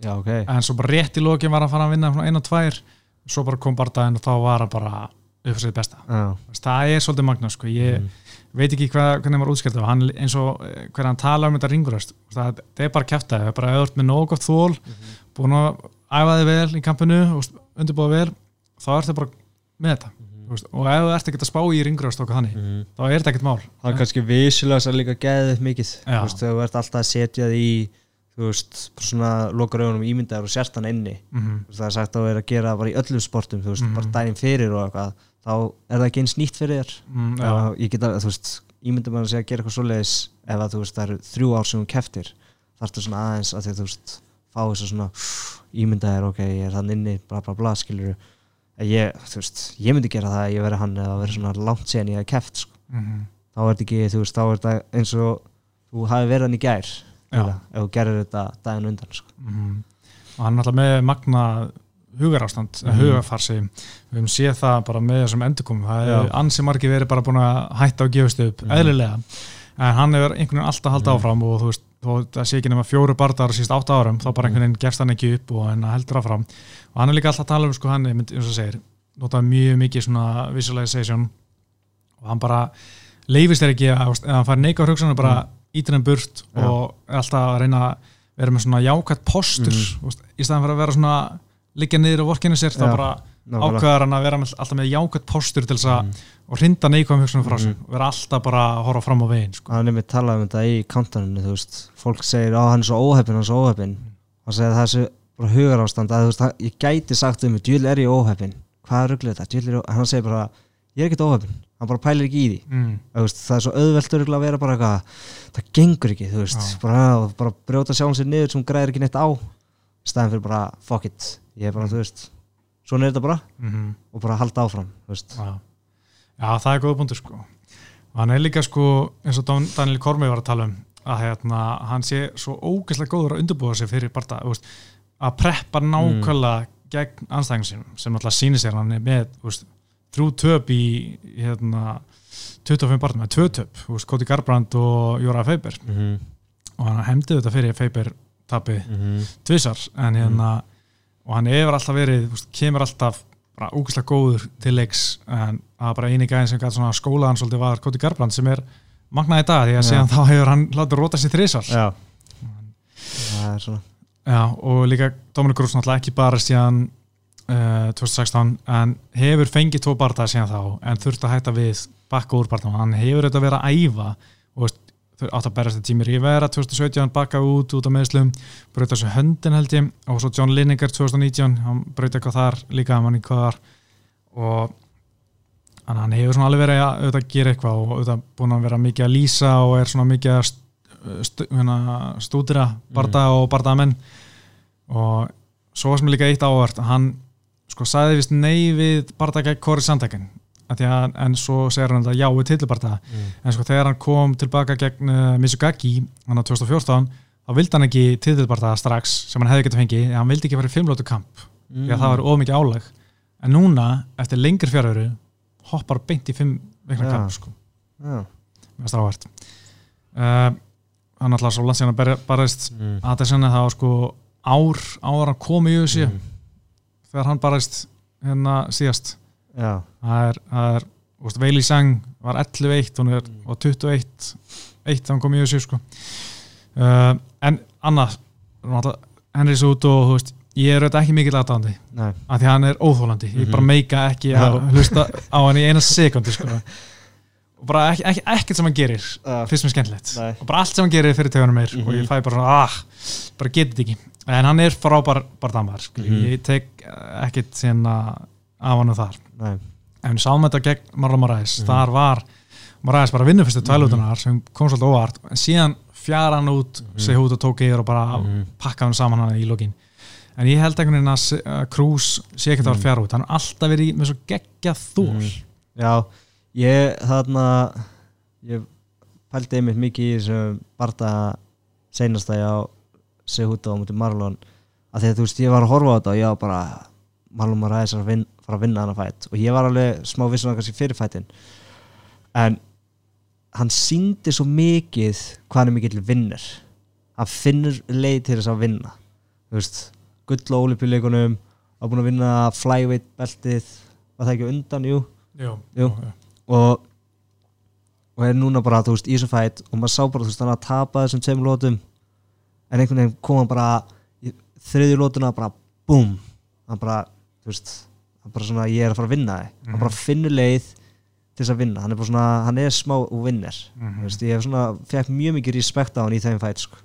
já, ok. En svo bara rétt í lokin var hann að fara að vinna eina og tvær svo bara kom bardaðin og þá var hann bara upp fyrir besta. Já, það er svolítið magna sko. Ég Mm. veit ekki hvað, hvernig hann var útskjöld og hann eins og eh, hvernig hann tala um þetta ringuröst það, það er bara kæftæði, það er bara öðvöld með nóg gott þól, búin að æfa þig vel í kampinu og undirbúða vel þá er það bara með þetta veist, og ef þú ert ekkert að spá í ringröðst okkar þannig, mm. þá er þetta ekkert mál. Það er kannski vissulega sem líka geðið mikið. Þú veist, þú ert alltaf að setja því þú veist, svona lokar augunum ímyndaður og sérst hann inni. Mm Þú veist, það er sagt að vera að gera bara í öllum sportum þú veist, Mhm. bara daginn fyrir og eitthvað þá er það ekki eins nýtt fyrir þér. Mm, já, Já, ég get að, þú veist, ímyndum að segja að gera eitthvað svoleiðis ef að þú veist, það eru þrjú ár sem hún keftir. Þarftu svona aðeins að því að þú veist fá þess að svona ímyndaðir ok, ég er þann inni, bla bla bla, skilur ég, þú veist, ég myndi gera það að ég veri hann eða að vera svona langt síðan ég hef keft sko. mm þá er þetta ekki, þú veist, þá er þetta eins og þú hafi verið hann í gær eða, ef þú gerir þetta daginn undan sko. mm og hann er alltaf með magna hugarástand, mm Mhm. hugarfarsi við höfum séð það bara með þessum endurkomum það Já. er ansi margir verið bara búin að hætta og gefast upp, Mhm. eðlilega en hann hefur einhvern veginn alltaf haldið Mhm. áfram og þú veist, það sé ekki nema fjóru bardar síst átta árum, þá bara einhvern veginn gefst hann ekki upp og hann heldur áfram og hann er líka alltaf að tala um, sko, hann er, mynd- eins og segir notaði mjög mikið svona visualization og hann bara leifist þér ekki að, ef hann fær neika hugsanir bara ítir hann burt. Já. og er alltaf að reyna að vera með svona jákvætt postur veist, í staðan fyrir að vera svona liggja niður og vorkinu sér, þá Já. bara. Ákveðar hann að vera með, alltaf með jákvætt postur til þess að Mhm. og hrinda neikvæðum hugsunum frá sig og vera alltaf bara að horfa fram á veginn sko. hann er með talað um þetta í kantaninu þú veist, fólk segir á hann er svo óheppin hann er svo óheppin hann segir að það er svo hugar ástand að þú veist, ég gæti sagt um djúl er ég óheppin hvað er rugglega þetta, er hann segir bara, ég er ekkert óheppin hann bara pælir ekki í því. Mm. Veist, það er svo örugglega að vera bara eitthvað það gengur ekki, þú veist. Bara, bara brjóta sjálfum sér niður sem græðir ekki neitt á. Staðin fyrir bara, fuck it. Ég er bara, þú veist, svona er þetta bara Mm og bara halda áfram, Já. Já, það er góða punktur sko. Og hann er líka sko eins og Dan- Daniel Kormei var að tala um að hérna, hann sé svo ógeðslega góður að undirbúa sig fyrir bara þú veist, að preppa nákvæmlega gegn anstæðingum sínum sem alltaf sýnir sér hann er með veist, þrjú töp í hérna, 25 barnum, með tvö töp Cody Garbrandt og Jóra Feiber mm -hmm. og hann hefndi þetta fyrir Feiber tapið Mm -hmm. tvisar en hérna og hann hefur alltaf verið, veist, kemur alltaf bara ógeðslega góður til leiks en var bara eini gæðin sem gæti svona skólaðan svolítið var Koti Garbrand sem er magnaði dag því að síðan þá hefur hann látið róta sér þrisar já. Það er svona Já, og líka Dominic Cruz náttúrulega ekki bara síðan uh, 2016 en hefur fengið tvo barða síðan þá en þurft að hætta við bakka úr barða hann hefur þetta verið að æfa og veist, átt að berast þetta tími Rivera 2017 bakka út út á meðslum brauta þessu höndin held ég. Og svo John Lineker 2019 hann brauta eitthvað þar líka hann mann hvað þar og að hann hefur svona alveg verið að auðvitað gera eitthvað og auðvitað búin að vera mikið að lýsa og er svona mikið að st st hérna, stúdira barða og barðamenn og svo var sem líka eitt ávart hann sko sagði vist nei við barða gegn Kori Sandhagen að, en svo segir hann þetta já við tilbarða mm. en sko þegar hann kom tilbaka gegn uh, Mizugaki hann á 2014 þá vildi hann ekki tilbarða strax sem hann hefði getið fengið en hann vildi ekki fara í fimmlótu kamp Mm. því að það var of mikið álag en núna eftir lengri fjárveru hoppar beint í fimm vikna Já. kamp sko já mest ávart uh, hann alltaf svo landsíðan að barist mm. að það senna það var sko ár ára hann kom í USA Mm. þegar hann barist hérna síðast það er, það er Veili Sang var 11-1 hún er Mm. og 21 1 þegar hann kom í USA sko uh, en annað náttúrulega, Henry Sút og þú veist ég er auðvitað ekki mikill aðdáðandi nei af því að hann er óþólandi, ég bara Mhm. meika ekki að hlusta á hann í eina sekundi sko. og bara ekki, ekki, ekkert sem hann gerir uh, fyrst mér skemmtilegt og bara allt sem hann gerir fyrir tegunum meir og ég Mhm. fæ bara svona, ah, bara getið ekki en hann er frábær bara damar sko. Mhm. ég tek ekkert sérna af hann þar nei en við sáum þetta gegn Marlon Moraes Mhm. þar var Moraes bara vinnu fyrstu tvælútunar sem kom svolítið óvart en síðan fjara hann út, Mhm. segi út og tók yfir og bara Mhm. pakka hann saman hann í lokin en ég held einhvern veginn að Krús sé ekki það var Mhm. fjara út, hann har alltaf verið með svo geggja þól Mhm. Já, ég þarna ég pældi einmitt mikið í þessum barða seinasta á Sehuta á mútið Marlon að því að þú veist, ég var að horfa á þetta og ég var bara Marlon Moraes er að vin, fara að vinna hana fætt og ég var alveg smá vissun kannski fyrir fættin en hann síndi svo mikið hvað hann er mikill vinnur. Hann finnur leið til þess að vinna. Þú veist, gull á olífjuleikunum var búin að vinna flyweight beltið var það ekki undan, jú. Jú, Jú. og og er núna bara, þú veist, í þessu fætt og maður sá bara, þú veist, hann að tapa þessum tveim lótum en einhvern veginn kom hann bara þriðju lótuna bara, búm. Hann bara, þú veist bara svona, ég er að fara að vinna þig Mhm. hann bara finnur leið til þess að vinna hann er bara svona, hann er smá og vinnir Mhm. Þú veist, ég hef svona, fekk mjög mikið respekt á hann í þeim fæt sko,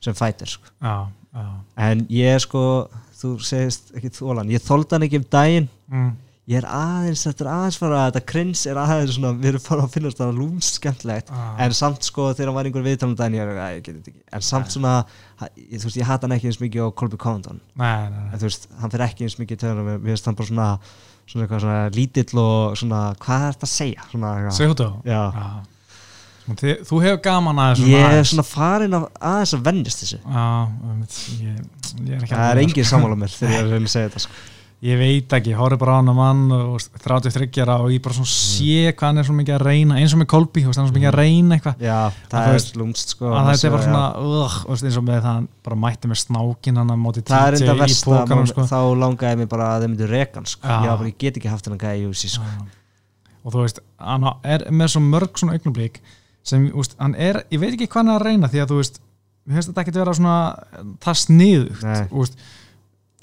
sem fætir sko. já, já en ég er sko þú segist ekki þólan, ég þóldi hann ekki um daginn mm. Ég er aðeins, þetta er aðeins fara þetta krins er aðeins svona, við erum fara að finna þetta lúmst skemmtilegt. Ah. en samt sko þegar hann var einhver viðtalum daginn ég er ekki, ég get þetta ekki. En samt svona, ha- ég, þú veist, ég hata hann ekki eins mikið á Colby Covington. Nei, nei, nei. en þú veist, hann fyrir ekki eins mikið í töðunum mér. Finnst hann bara svona, svona, eitthvað, svona lítill og svona, hvað er þetta að segja? Svona. Segðu þú. Svona, þið, þú hefur gaman að þessu ég er aðeins. svona farin að aðeins að vennist þessu. Já, ég, ég er það ég að að veit ekki, horfði bara á hann að mann og 33 ára og ég bara svona sé hvað hann er svo mikið að reyna, eins og með Kolby hann er svo mikið að reyna eitthvað já, það er lúmst sko, að þetta er bara svona, ugh, eins og með það hann bara mætti með snákin hann að móti það TJ í pókanum sko. þá langaði mér bara að þeim myndu rekan sko. Já. já, bara, ég get ekki haft hennan gæði í UFC sko. Já. og þú veist, hann er með svo mörg svona augnablík sem, úst, hann er, ég veit ekki hvað hann er að reyna því að þú veist,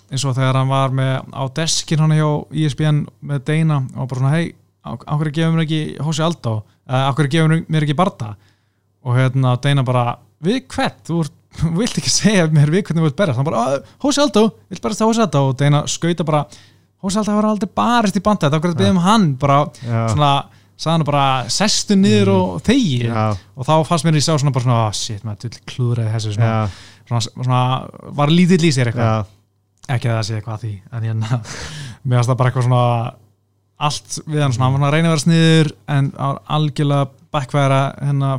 eins og þegar hann var með á deskin hann hjá E ESPN með Deina og bara svona, hei, á á hverju gefur mér ekki Hósi Aldó, eða á hverju gefur mér ekki Barta og hérna Deina bara, við hvert, þú vilt ekki segja mér við hvernig þú vilt berjast. Hann bara, "Ah, Hósi Aldó, vilt berjast það Hósi Aldó og Deina skauta bara, Hósi Aldó var aldrei barist í banda, þetta okkur að byggja um hann? Bara, já, svona, sagði hann bara sestu niður og þegi. Mm. já, og þá fannst mér í sá svona bara svona, oh, shit, maður klúðraði þessu svona, já, svona, svona, var lítill í sér eitthvað ekki að það sé eitthvað að því en ég mér fannst það bara eitthvað svona allt við hann svona, hann var að reyna að vera sniður en var algjörlega backværa hérna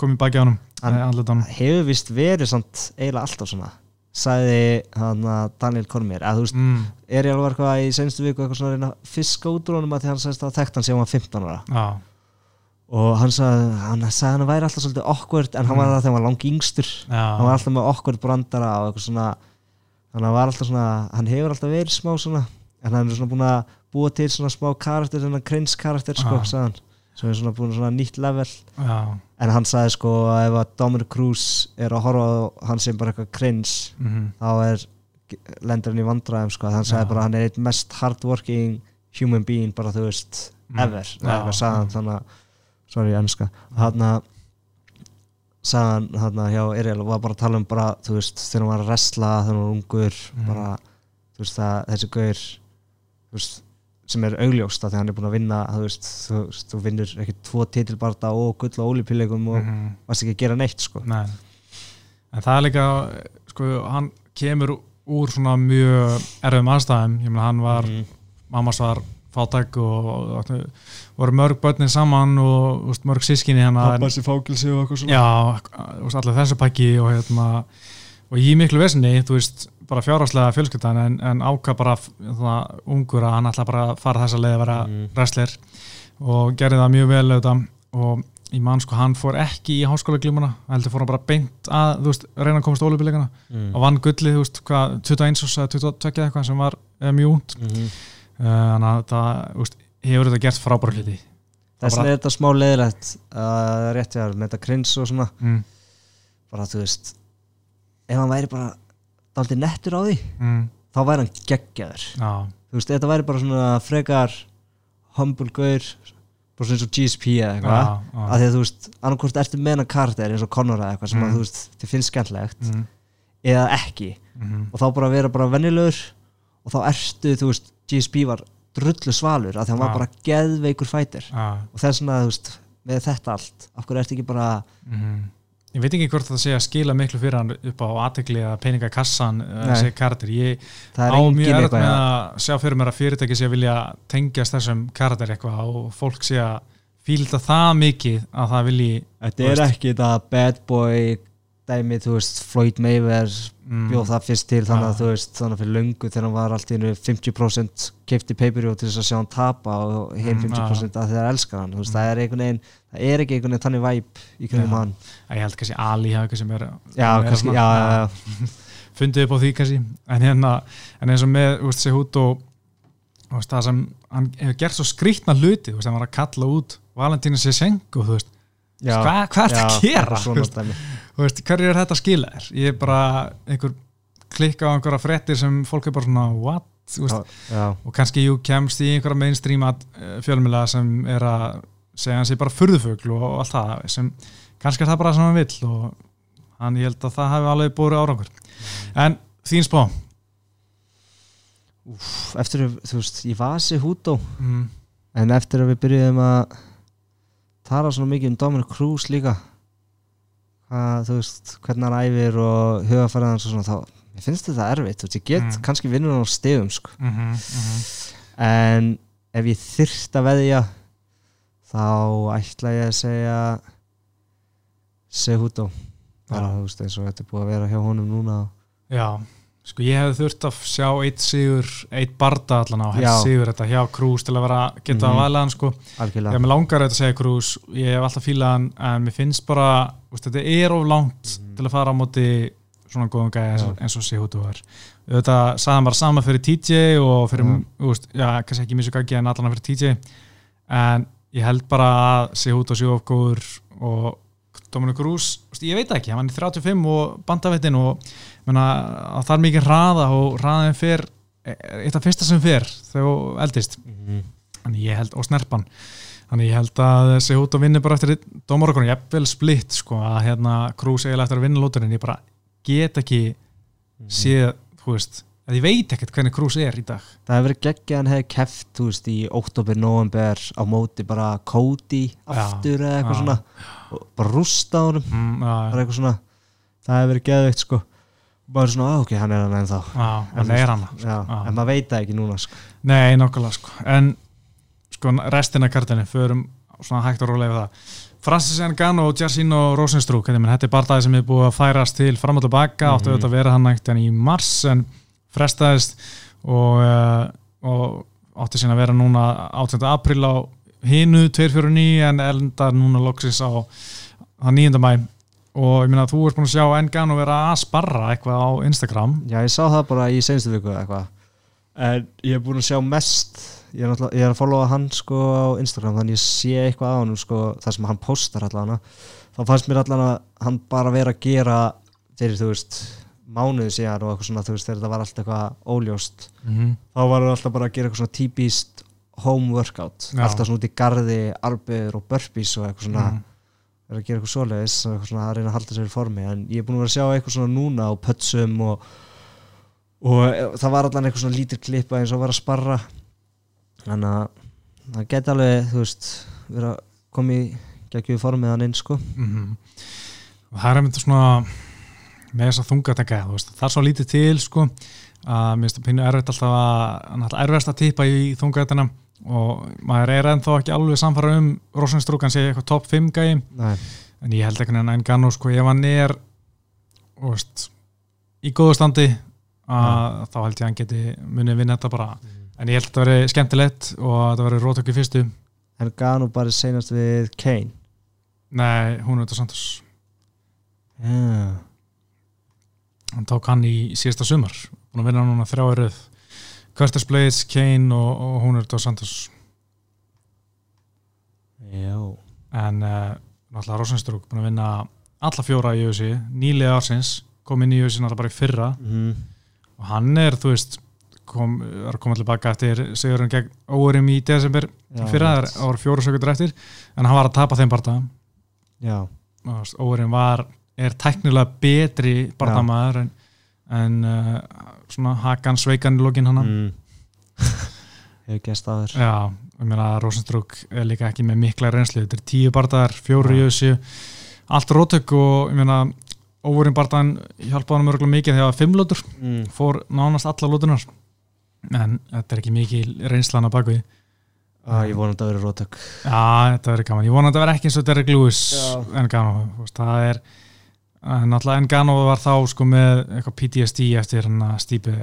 kom í baki á Hann- á honum. hefur vist verið samt eiginlega alltaf svona sagði hann að Daniel Cormier að þú veist, mm, er ég alveg eitthvað í senstu viku eitthvað svona að reyna að fiska út úr honum að því hann sagðist að þekkt hann sem hann var 15 ára? Já, og hann sagði, hann sagði hann að væri alltaf svolítið awkward en hann var Mm. það þegar hann var langt yngstur hann var alltaf með awkward brandara og eitthvað svona hann var alltaf svona, hann hefur alltaf verið smá svona, en hann er svona búin að búa til svona smá karakter, svona cringe karakter sko, Ah. hann, sem er svona búin svona nýtt level, já. En hann sagði sko að ef að Dominic Cruz er að horfa á hann sem bara eitthvað cringe mm þá er lendur hann í vandræðum sko, hann sagði bara að hann er eitt mest hardworking human being bara þú veist Mm. ever, sagði hann þannig að sorry, ennska, hann að hann að hjá Ariel var bara að tala um bara, þú veist, þegar hann var að wrestla þegar hann var ungur, Mm. bara þú veist, að þessi gaur þú veist, sem er augljóst að því hann er búin að vinna, þú veist, þú, veist, þú vinnur ekki tvo titilbarta og gull og ólipíleikum og Mhm. varst ekki að gera neitt sko Nei. en það er líka sko, hann kemur úr svona mjög erfum aðstæðum ég meina hann var, mm. mammas var fátæk og, voru mörg börnin saman og úst, mörg sískinni hérna en- sér fákilsi og eitthvað Já, þú veist, allir þessu pakki og hérna, og ég í miklu vesinni, þú veist, bara fjárhagslega fjölskyldan en, en ákvað bara það, ungur að hann ætla bara að fara þessa leið að vera Mm. wrestler og gerði það mjög vel auðvitað. Og ég man sko, hann fór ekki í háskóla glímuna, heldur fór hann bara beint að, þú veist, reyna að komast ólubilegana mm. og vann gullið, þú veist, hvað, 21 og 22 eða eitthvað sem var mjög út mm þannig að það, veist, hefur þetta gert frábæra hluti. Þess er þetta smá leiðilegt að rétt hjá þér með þetta krins og svona. Mm, bara þú veist ef hann væri bara daldið nettur á því mm, þá væri hann geggjaður. Já, þú veist, þetta væri bara svona frekar humble gaur bara svona eins og GSP eða eitthvað. Já, já. að því að þú veist, annarkvort ertu með hennar karakter eins og Conor eða eitthvað sem Mm. að þú veist þið finnst skemmtlegt mm, eða ekki. Mm, og þá bara vera bara venjulegur og þá ertu, þú veist, GSP var drullu svalur að hann var Já. bara geðveikur fætir já og þess vegna, þú veist, með þetta allt af hverju ertu ekki bara Mhm. Ég veit ekki hvort það sé að skila miklu fyrir hann upp á aðtegli eða peningakassan Nei. þessi karakter. Ég það er á mjög eitthvað með að sjá fyrir mér að fyrirtæki sé að vilja tengjast þessum karakter eitthvað og fólk sé að fílda það mikið að það vilji Þetta er veist. ekki þetta bad boy dæmi, þú veist, Floyd Mayweather mm, bjóð það fyrst til þannig að Já. þú veist, þannig að fyrir löngu þegar hann var allt í einu 50% keifti pay-per-view til þess að sjá hann tapa og Mm, 50% að þeir elskar hann, þú veist, Mm. það er einhvern veginn það er ekki einhvern veginn þannig væp í kringum Já. hann. Ég held kannski Ali hafa eitthvað sem er Já, kannski, já, já, já, fundið upp á því kannski. En, hérna, en eins og með úst, Sehut og úst, það sem hann hefur gert svo skrýtna hluti úst, hann var að kalla út Valentína Sesenko þú veist, hvað hva er þetta að gera Þú veist, hverju er þetta að skila þér? Ég er bara einhver klikka á einhverja fréttir sem fólk er bara svona what, veist, já, og kannski jú kemst í einhverja mainstream fjölmjöla sem er að segja hans er bara furðufugl og allt það sem kannski er það bara sem hann vill og hann ég held að það hefði alveg búið árangur. En þín spá? Úf, eftir að, þú veist, ég vasi hútó mm, en eftir að við byrjuðum að tala svona mikið um Dominic Cruz líka hvað, þú veist, hvernig hann æfir og hugafæraðans og svona þá, ég finnst þetta erfitt, veist, ég get Mm. kannski vinnur hann á stegum, sko mm -hmm, mm -hmm. en ef ég þyrft að veðja þá ætla ég að segja Sehuto bara, Já. þú veist, eins og þetta er búið að vera hjá honum núna já, sko ég hefði þurft að sjá eitt sigur, eitt barda allan á helst sigur þetta hjá Krús til að vera geta Mhm. að vala hann sko algjörlega ég með langar auðvitað að segja Krús ég hef alltaf fílað hann en mér finnst bara veist, þetta er of langt Mhm. til að fara á móti svona góðum gæði eins, og- og Sihutu var auðvitað sagði hann bara sama fyrir TJ og fyrir, Já. þú veist, já, kannski ekki Misukagi en allan fyrir TJ en ég held bara að Sihutu sé of góður og Dominic veist, ég veit ekki, hann er 35 og bandavettin og það er mikið hraða og hraðin fer eitt af fyrsta sem fer þegar eldist. Þannig ég held, og snerpan. Þannig ég held að þessi út og vinni bara eftir dómarokon, ég vel splitt sko, að hérna Krús eiginlega eftir að vinna lóturinn ég bara get ekki Mhm. séð, þú veist að ég veit ekkert hvernig Krús er í dag. Það hefur verið geggja hann hefði keft þú veist, í oktober, november á móti bara Cody aftur eða eitthvað já. svona. Og bara rústa honum. Mm, bara já, eitthvað svona. Það hefur verið geðveikt sko bara svona, á, ok, hann er hann ennþá já, það er hann Já. en maður veit það ekki núna sko. Nei, nokkulega sko en sko restina kartinni förum svona hægt og rólega við það Francis Ngannou og Jairzinho Rosenstruck þetta er barndagi sem er búið að færast til fram og tilbaka, Mhm. áttu auðvitað að vera hann nægt í mars en frestaðist og, uh, og átti sín að vera núna 18. april á hinu 249 en endar núna loksins á, á 9. mæ og ég meina að þú ert búin að sjá Ngannou vera að sparra eitthvað á Instagram já, ég sá það bara í senstu viku eða eitthvað en ég er búin að sjá mest ég er, náttúrulega- ég er að followa hann sko á Instagram þannig ég sé eitthvað á hann sko, þar sem hann postar allan þá fannst mér allan að hann bara vera að gera fyrir þú veist mánuði síðan og eitthvað svona þú veist þegar þetta var allt eitthvað óljóst mm -hmm. þá var hann alltaf bara að gera eitthvað svona típist home workout, Já. alltaf svona út í garði arbeður og burpees og eitthvað svona mm. Er að gera eitthvað svoleiðis að reyna að halda sér í formi en ég er búin að vera að sjá eitthvað svona núna á pötsum og, og e, það var allan eitthvað svona lítir klippa eins og var að sparra. Þannig að það geti alveg þú veist vera að koma í geggjuð formið hann inn sko. Mm og það er einmitt svona með þess að þunga tenka það er svo lítið til sko að mér finnst að pínu erfitt alltaf að erfiðast að tippa í þunga og maður er ennþá ekki alveg samfara um Rosenstrúkan sé eitthvað top 5 gæi. En ég held ekki en einn gannu sko ef hann er veist, í góðu standi að þá held ég að hann geti munið vinna þetta bara. En ég held að þetta veri skemmtilegt og að þetta veri rótökk í fyrstu. En gaf nú bara senast við Kane? Nei, hún er þetta Santos. Yeah. hann tók hann í síðasta sumar. Búin að vinna núna þrjá eruð Curtis Blades, Kane og, og hún er Dos Santos. Já. En uh, náttúrulega Rosenstrúk búin að vinna alla fjóra í UFC nýlega ársins, kom inn í UFC náttúrulega bara í fyrra. Mm. og hann er, þú veist kom, er að koma tilbaka eftir sigurinn gegn óverum í desember Já, fyrra, það voru fjóru sökundur eftir en hann var að tapa þeim barða já, óverum var, er tæknilega betri barðamaður en, en uh, svona hakan sveikan í lokin hann mm. hefur gæst aður Já, ég meina að Rosenstrúk er líka ekki með mikla reynslu, þetta er tíu bardaðar, fjóru í þessu, allt rótök og ég meina óvurinn bardaðan hjálpaði hann mörgulega mikið þegar fimm lótur, mm. fór nánast alla lótunar en þetta er ekki mikil reynslan á bakvið. ah, ég vonandi að vera rótök Já, þetta verður gaman, ég vona að þetta verður ekki eins og Lewis Já. Engano, þú veist, það er en náttúrulega Engano var þá sko með eitthvað PTSD eftir hann að stýpi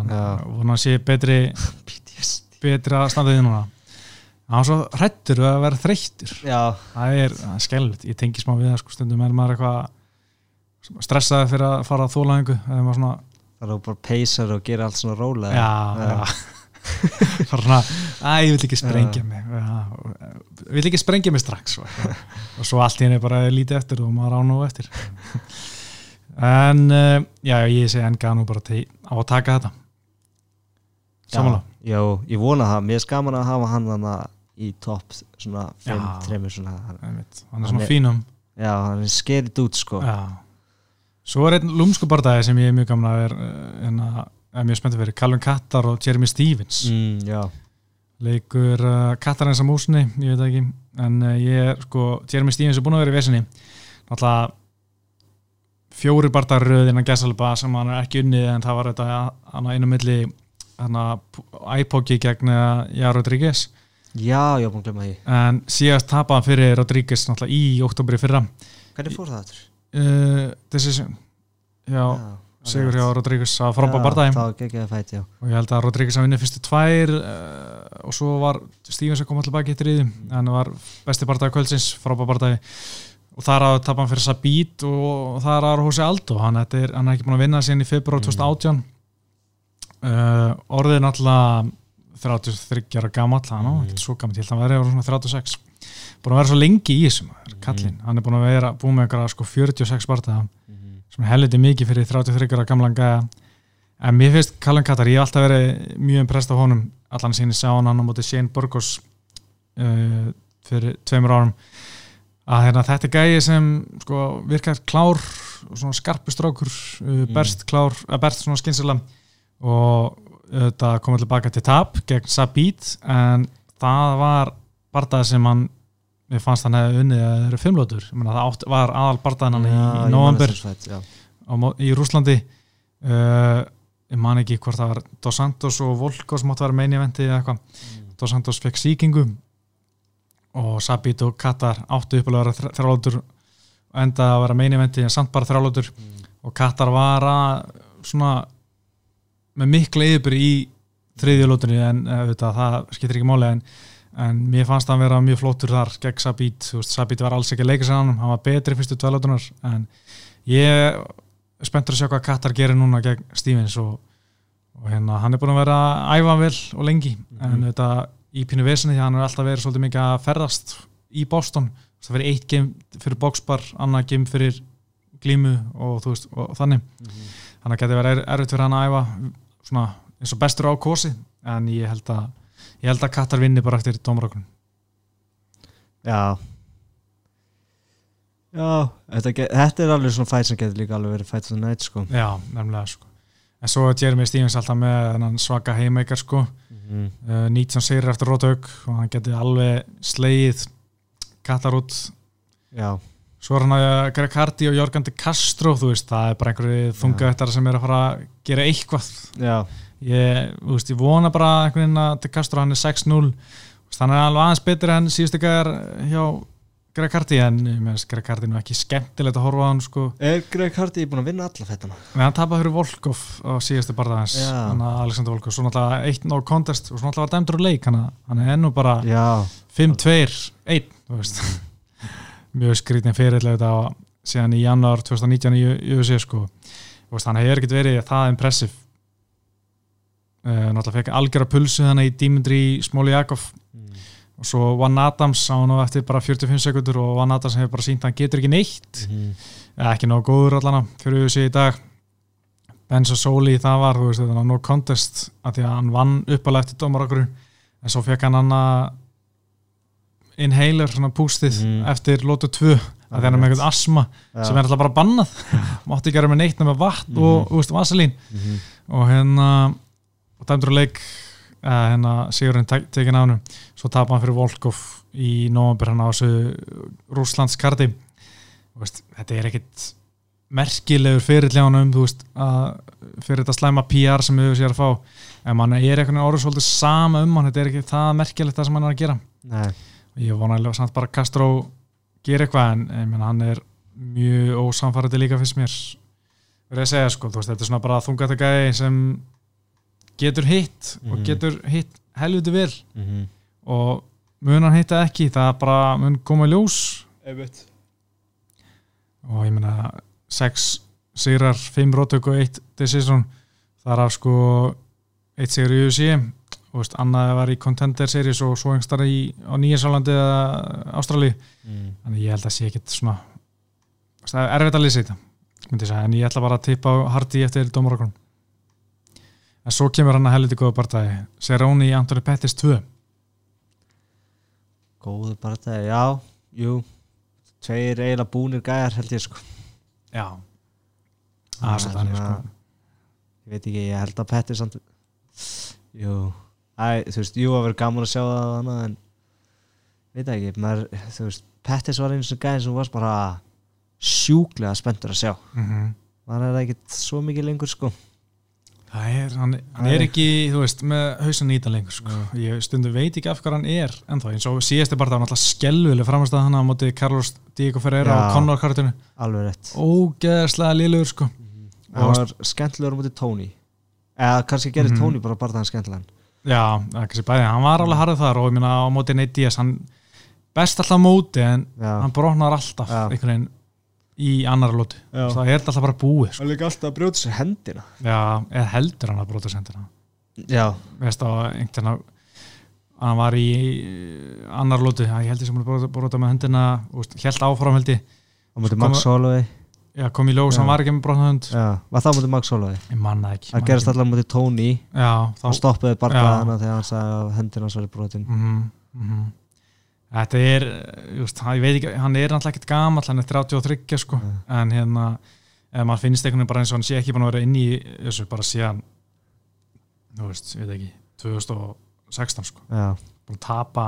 hann Já. vona að sé betri PTSD betra standið núna. Hann var svo hrættur við að vera þreyttur. Já, það er, skelvitt, ég tengi smá við það sko, stundum er maður eitthvað stressaði fyrir að fara að maður svona, það er bara peysar og gera allt svona rólega. Já, já. fara svona, að ég vil ekki sprengja Já. mig. Já, ég vil ekki sprengja mig strax og, og svo allt í henni bara lítið eftir og maður án og eftir. En uh, já, ég segi Engano bara til, á að taka þetta. Samanlá Já, ég vona það, mér er skaman að hafa hann þannig í topp svona 5, Já. 3 svona hann er Hann svona er- fínum. Já, hann er skerið út sko. Já. svo er einn lúmsku bardagi sem ég er mjög gamla er, uh, en að er mjög spenntið fyrir Calvin Kattar og Jeremy Stevens. Mm, Já, leikur uh, Kattar eins að músni ég veit það ekki, en uh, ég er sko, Jeremy Stevens er búin að vera í vesinni. Náttúrulega fjóri bardarröð innan Gessalba sem hann er ekki unnið en það var þetta hann á einu milli að iPoki gegn uh, Já Rodríguez. Já, ég var búin að glemma því. En síðast tapaði hann fyrir Rodríguez náttúrulega í oktobri fyrra. Hvernig fór það aftur? uh, decision. Já, sigur hjá Rodríguez að frábæða Það já. Og ég held að Rodríguez að vinna fyrstu tvær uh, og svo var Stevens að koma alltaf baki í þriði en var besti bardagi kvöldsins, frábæða bardagi og það er að tapa hann fyrir Sabít og það er að Hosei Aldo. Hann, er, hann er ekki búin að vinna síðan í februar 2018 uh, orðið er náttúrulega 33 ára gamall hann á, Mm. ekkert svo gamall, ég held að hann verið svona 36 búin að vera svo lengi í þessum kallinn, hann er búin að vera búin með einhverja sko 46 bardaga er helviti mikið fyrir 33 ára gamlan gæja. En mér finnst Callum Katar, ég hef alltaf verið mjög impressed af honum, allan síni sá hann hann á móti Shane Burgos uh, fyrir tveimur árum. Að hérna, þetta er gæji sem sko, virkar klár og svona skarpustrákur uh, berst klár, að berst svona skynsela og þetta komið tilbaka til tap gegn Sabit en það var bardað sem hann mér fannst hann hefði unnið að það eru fimmlótur það átt, var aðal bardaðan hann í, november já. á, í Rúslandi uh, ég man ekki hvort það var Dos Santos og Volko sem átt að vera meini eventi eða eitthvað, Dos Santos fekk síkingu og Sabit og Katar áttu upp að vera þrjálótur og enda að vera meini eventi en samt bara þrjálótur og Katar var að svona með mikla yfirbyrð í þriðjulótunni en uh, það skiptir ekki máli en, en mér fannst hann vera mjög flottur þar gegn Sabit, þú veist, Sabit var alls ekki að leika sér hann, hann var betri fyrstu tvælótunar en ég spenntur að sjá hvað Katar gerir núna gegn Stevens og, og hérna hann er búin að vera að æfa vel og lengi. En þetta í pínu vesinni því að hann er alltaf verið svolítið mikið að ferðast í Boston. Það fyrir eitt game fyrir boxbar annað game fyrir glímu og þú veist og þannig. Þannig að geti verið erfitt fyrir hann að æfa svona eins og bestur á kosi. En ég held að ég held að Katar vinni bara eftir dómarokun Já. Já, þetta, þetta er alveg svona fæt sem getur líka alveg verið fæt svona nætt sko. Já, nefnilega sko. En svo er Jeremy Stevens alltaf með svaka heimækar sko. Mm. uh, 19 sigrir eftir rótauk og hann geti alveg slegið Katar út. Já, svo er hann að Greg Hardy og Jorgan de Castro þú veist, það er bara einhverju þungaðettar sem er að fara að gera eitthvað. Já, ég, veist, ég vona bara einhvern veginn að de Castro hann er 6-0 Þú veist, hann er alveg aðeins betur en síðustu gæðar hjá Greg Hardy en Greg Hardy nú ekki skemmtilegt að horfa á hann sko Er Greg Hardy búin að vinna alla fættana? en hann tapaði fyrir Volkov á síðustu barða hans Já. hann að Alexander Volkov, svo náttúrulega eitt no contest og svo náttúrulega var dæmdur úr leik hann, að- hann er ennú bara Já, 5-2-1 þú veist mjög skrítin fyrirlega síðan í janúar 2019 í UFC sko Þú veist, hann hefur ekkert verið það impressiv uh, náttúrulega fekk algjörða pulsu þannig í Dimitri Smoljakov mm. og svo Van Adams á hann eftir bara 45 sekundur og Van Adams hefur bara sínt að hann getur ekki neitt Mhm. eða ekki nóg góður allana fyrir UFC í dag Benzo Soli það var þú veist þetta var no contest að því að hann vann uppalega eftir dómar okkur en svo fekk hann að inhaler svona pústið Mhm. eftir lótu 2 að hann er með eitthvað asma Já. sem er alltaf bara bannað mátti ekki vera með neitt nema vatn og þú veist, vaselín Mhm. og hérna og dæmdur að leik uh, hérna Sigurinn tek, tekin á hann svo tapa hann fyrir Volkov í november hann á þessu Rúslands kardi veist, þetta er ekkit merkilegur fyrir hljónum þú veist að fyrir þetta slæma PR sem við sér að fá. En mann er einhvern veginn orður svolítið sama um hann þetta er ekki það merkilegt það sem hann er að gera. Nei, ég vona alveg samt bara að Castro gera eitthvað en ég menn, hann er mjög ósamfærandi líka fyrst mér. Verið að segja sko, veist, þetta er svona bara þungat gæði sem getur hitt og Mhm. getur hitt helviti vel. Mm og mun hann hitta ekki, það bara mun koma ljós. Einmitt. Og ég meina 6 sigrar, 5 rótök og 1 decision, þar af sko 1 sigur í UFC og veist, annað var í Contender Series og svo einhverstað í, á Nýjasálandi eða Ástrali mm. þannig ég held að sé ekkit svona það er erfitt að lýsa þetta myndi ég segja, en ég ætla bara að tippa á Hardy eftir dómarokon en svo kemur hann að helviti góða partæði Serroni Antoni Pettis 2 góður bara þetta, já, jú. Tveir eiginlega búnir gæjar held ég sko. Já. Það er svo þannig sko. ég veit ekki, ég held að Pettis samt, jú. Æ, þú veist, jú að vera gaman að sjá það annað, en veit ekki, maður, þú veist Pettis var eins og gæðin sem varst bara sjúklega spenntur að sjá. Mm maður er ekkert svo mikið lengur sko er, hann, hann er ekki, þú veist, með hausan nýta lengur sko. ég stundum veit ekki af hvað hann er ennþá, eins og síðasti bara það var náttúrulega skelvileg framast að hann á móti Carlos Diego Ferreira á Conor kartinu. Alveg rétt. Ógeðslega liðlegur sko. Það var skemmtilegur á móti Tony. Eða kannski gerir Mhm. Tony bara bara það skemmtilegan. Já, það er kannski bæði, hann var alveg harðið þar og ég meina á móti Nate Diaz, hann best alltaf á móti en já, hann brotnar alltaf Já. einhvern veginn í annar lóti það er alltaf bara búið sko. hann líka alltaf að brjóta sér hendina. Já, eða heldur hann að brota sendina já, veist á einhvern veginn hann var í annar lóti, ég held ég sem hann brota, brota með hendina og held áfram held ég. Á móti Svo Max Holloway. Já, kom í Já. hann var ekki með brotna hönd já, var það móti Max Holloway? Ég manna ekki það gerist allar á móti Tony. Já, þá hann Já. hana þegar hann sagði að hendina hans var brotin. Mm -hmm. Þetta er eh, just, hann, ég veit ekki, hann er náttúrulega ekkert gamall hann er 33 sko. Mm. en hérna, maður finnst einhvern veginn bara eins og hann sé ekki búin að vera inn í þessu bara síðan þú veist, ég veit ekki 2016 sko. Já, búin að tapa,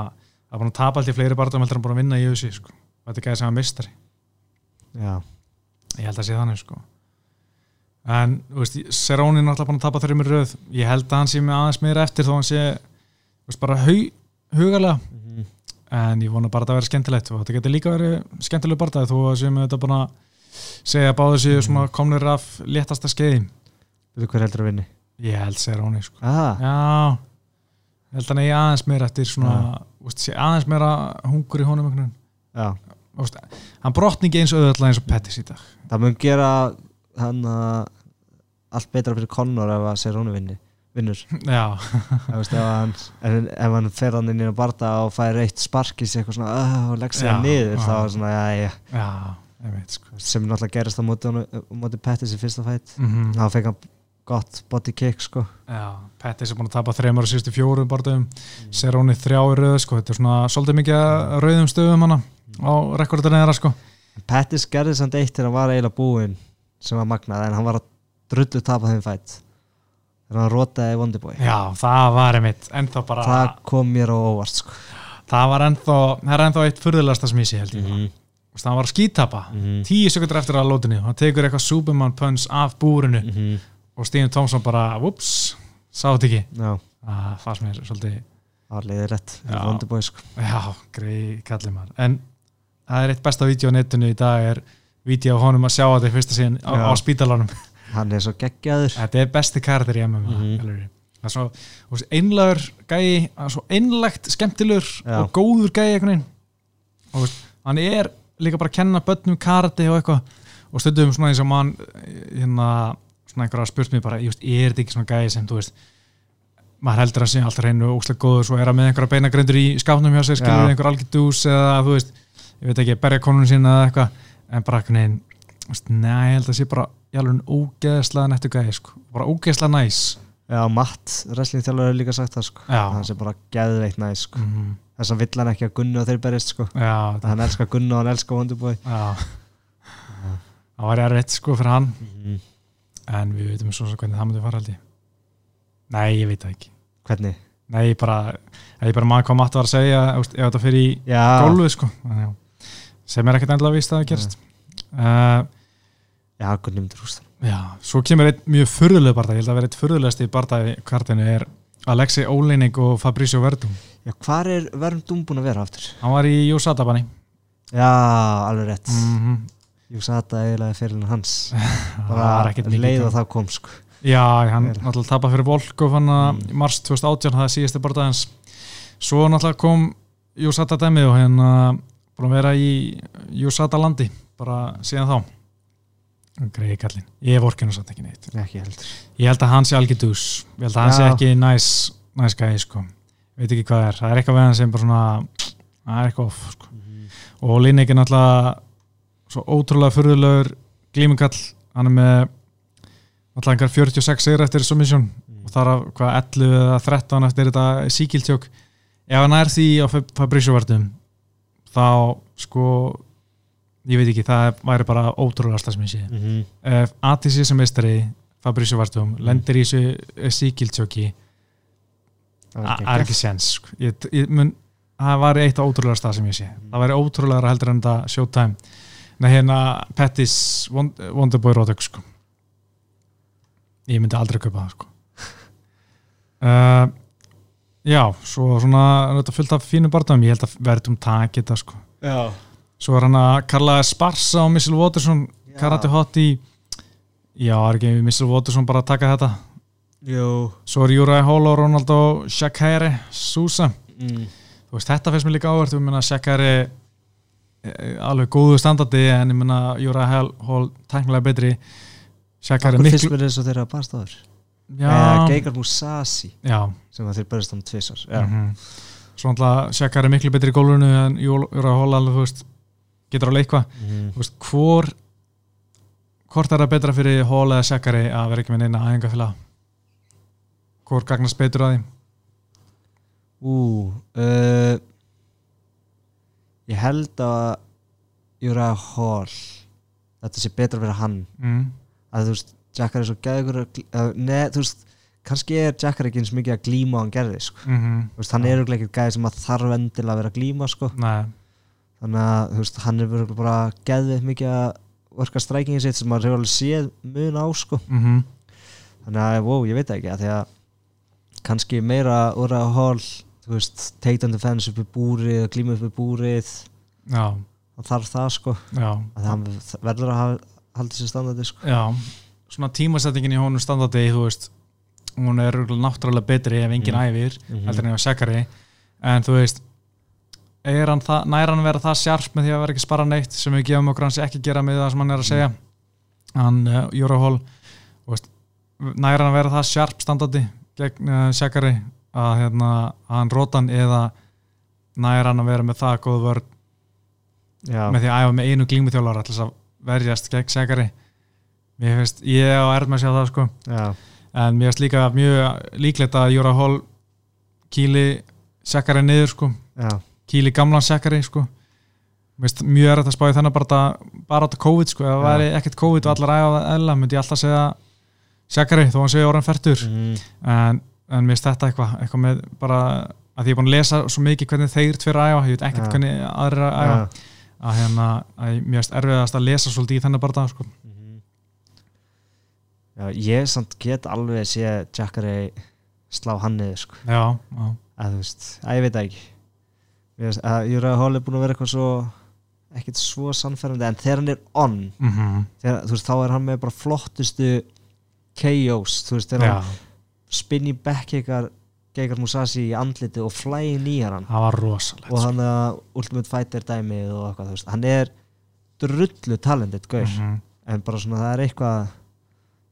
það er búin að tapa alltaf fleiri barðum heldur en búin að vinna í þessu sko. Þetta er gæði sem að mistari, já, ég held að sé þannig sko. En, þú veist, Seróni er náttúrulega búin að tapa þreymur röð. Ég held að hann sé með aðeins meira eftir þó hann sé, þú veist, bara hau, hugalega. Mhm. En ég vona bara að það verði skemmtilegt. Og þetta getur líka verið skemmtileg barndagi þó að séum við þetta bara segja að báðu séu svona komnir af léttasta skeiði. Veitu hver heldur að vinni? Ég held segir Róni sko. já, ég held að hann eigi aðeins meira eftir svona, úst, aðeins meira hungur í honum Úst, hann brotni ekki eins auðvitað eins og Pettis í dag. Það mun gera hann að allt betra fyrir Conor ef að Cerrone vinni vinnur, ef, hann, hann fer hann inn í að barta og fær eitt sparkis eitthvað svona uh, og legg sig hann niður þá er svona, já, já, sko. sem náttúrulega gerist á móti, móti Pettis í fyrsta fætt mm þá fekk hann gott body kick sko. Pettis er búin að tapa þreymar og síðustu fjórum barndagum Seróni þrjá í röð sko. þetta er svona svolítið mikið að rauðum stöðum hana á rekordinu þeirra sko. Pettis gerði samt eitt þegar hann var eiginlega búinn sem var magnað en hann var að drullu tapa þeim fætt þegar hann rótaði Wonderboy Já, það var einmitt ennþá bara, það það, kom mér á óvart sko. var ennþá það er ennþá eitt ég sé held ég mm -hmm. það var skítapa, Mhm. tíu sekundur eftir að lótinni, hann tekur eitthvað Superman punch af búrinu Mhm. og Stíðin Tómsson bara, whoops sá þetta ekki, já, það fannst mér svolítið, það var Já. Wonderboy sko já, grei kallið maður, en það er eitt besta vídeo á netinu í dag er vídeo á honum að sjá þetta í fyrsta síðan á, á spítalanum hann er svo geggjaður. Þetta er besti karakter í MMA mm það er svo, einlagur gæi, er svo einlegt skemmtilegur Já. og góður gæi veginn. Og hann er líka bara að kenna börnum karate og eitthvað. Og stundum svona eins og mann hérna, svona einhverja spurt mér bara, veist, er þetta ekki svona gæi sem, þú veist maður heldur að sé alltaf reynu og óslega góður svo er hann með einhverja beinagrindur í skápnum hjá sér skilur einhver algjör dús eða þú veist, ég veit ekki, berja konun sína eða eitthvað, en bara veist, neða, ég held að sé bara í alveg ógeðslega nettu gæi, sko, bara ógeðslega næs. Já, Matt, wrestling þjálfur hefur líka sagt það sko. Hann sé bara geðveikt næs sko. Mm, þess að vill hann ekki að Gunni og þeir berist sko. Já, hann elskar Gunni og hann elskar Wonderboy já. Það var erfitt sko fyrir hann. Mhm. en við veitum svo hvernig það myndi fara ég. Nei, ég veit það ekki. Hvernig? Nei, ég bara, ég bara maður hvað Matt var að segja ef þetta fyrir í gólfið sko. Sem er ekkert víst að það gerst uh, já Gunni myndir húst Já, svo kemur einn mjög furðuleg barða ég held að vera eitt furðulegast í barða kartinu er Alexei Óleining og Fabricio Verdum. Já, hvar er Verndum búin að vera aftur? Hann var í Júsata banni já, alveg rétt. Mm -hmm. þetta eiginlega fyrir hans. Bara leið og það kom sko. Já, hann Vel. náttúrulega tapað fyrir Volkov hann Mm. í mars 2018, það er síðusti barndagins svo náttúrulega kom Júsata dæmið og hérna búin að vera í Júsata landi bara síðan þá Greiði kallinn, ég hef orkinu satt ekki neitt. Ekki heldur. Ég held að hann sé algjör dús. Ég held að hann sé Já. ekki næs næs gæði sko, veit ekki hvað er. Það er eitthvað við hann sem bara svona það er eitthvað off sko. og Linnik er náttúrulega svo ótrúlega furðulegur glímukall. Hann er með alltaf einhver 46 sigur eftir submission Mm. og þar af hvað 11 eða 13 eftir þetta síkiltjók. Ef hann er því á Fabrício-verðum þá sko ég veit ekki, það væri bara ótrúlega sé mm -hmm. ef ATC sem meistari Fabrício-verðum lendir í þessu síkiltjóki það er ekki sens sko. það væri eitt ótrúlega stað sem ég sé það væri ótrúlega heldur en þetta showtime Nei, hérna Pettis Wond- Wonderboy Rodek sko. ég myndi aldrei kaupa það sko. uh, já svo svona þetta fullt af fínu barndum ég held að verðum takið þetta sko. Já, svo er hann að kalla Sparsa og Missile Waterson Já. karate hot í já, er ekki Missile Waterson bara að taka þetta? Jú. Svo er Júrai Hall og Ronaldo Shakari Sousa. Mm. þú veist, þetta finnst mér líka áhvert ég meina Shakari eh, alveg góðu standardi en ég meina Júra Hall tæknilega betri. Shakari Akkur fyrst miklu mér eins og þeirra barst áður. Já, Eða Geigar Musasi já. sem að þeir berist um tvisar Já, mm svo náttúrulega Shakari miklu betri í gólfinu en Júra Hall alveg, þú veist getur alveg eitthvað, Mhm. þú veist, hvor hvort er það betra fyrir Hall eða Shakari að vera ekki með neina æðingafélag hvor gagnast betur að því Ú uh, Ég held að Júra Hall Þetta sé betra fyrir hann mm. að þú veist, Jackar er svo gæður Nei, þú veist, kannski er Jackar ekki eins mikið að glíma á hann gerði sko. Mm -hmm. Hann er örugglega ekki gæði sem að þarf endilega að vera að glíma sko. Þannig að veist, hann er örugglega bara gæðið mikið að orka strækingin sitt sem maður hefur alveg séð mun á sko. mm -hmm. þannig að, wow, ég veit það ekki að því að kannski meira úr að hól þú veist, teitandi fenns upp í búrið glíma upp í búrið já, og þarf það sko já að hann verður að halda sér standardi sko. Já, svona tímasettingin í honum standardi, þú veist hún er náttúrulega betri ef enginn Mm. æfir, Mhm. heldur en ef Shakari en þú veist er hann það, nær hann vera það sjarp með því að vera ekki spara neitt sem við gefum okkur hans ekki gera með það sem hann er að segja? Hann, uh, Jóra Hall þú veist, nær hann vera það sjarp standardi gegn uh, Shakari að, hérna, hann rótan eða nær hann að vera með það góð vörð Já, með því að æfa með einu glímuþjólar alltaf að verjast gegn Shakari mér finnst, ég á erð með sjá það sko. Já, en mér finnst líka mjög líklegt að Jóra Hall kýli Shakari niður sko. Já, kýli gamlan Shakari sko finnst mjög erð að spá í þennan bara, bara átta COVID sko, ef það væri ekkert COVID og allar það eðla, myndi ég alltaf segja Shakari, þó hann segja orðan færtur mm, en, en mér þetta eitthvað eitthvað með bara, að ég er búin að lesa svo mikið hvernig þeir tveir að æfa, ég veit ekkert Já. hvernig aðrir að æfa já. að hérna, að mér finnst erfiðast að lesa svolítið í þennan bara sko. Mhm. Já, ég samt get alveg að sé Jackari slá hann niður sko. já, já, að veist, að ég veit ekki Mér finnst að er búin að vera eitthvað svo ekkert svo sannferðandi en þegar hann er on mm þegar, þú veist, þá er hann með bara flottustu KOs, þú veist, þegar já. hann spinni backkickar Geikar Musashi í andliti og flæði nýjar hann. Það var rosalegt og hann að Ultimate Fighter dæmið og eitthvað, veist, hann er drullu talented, gaur. Mhm. en bara svona það er eitthvað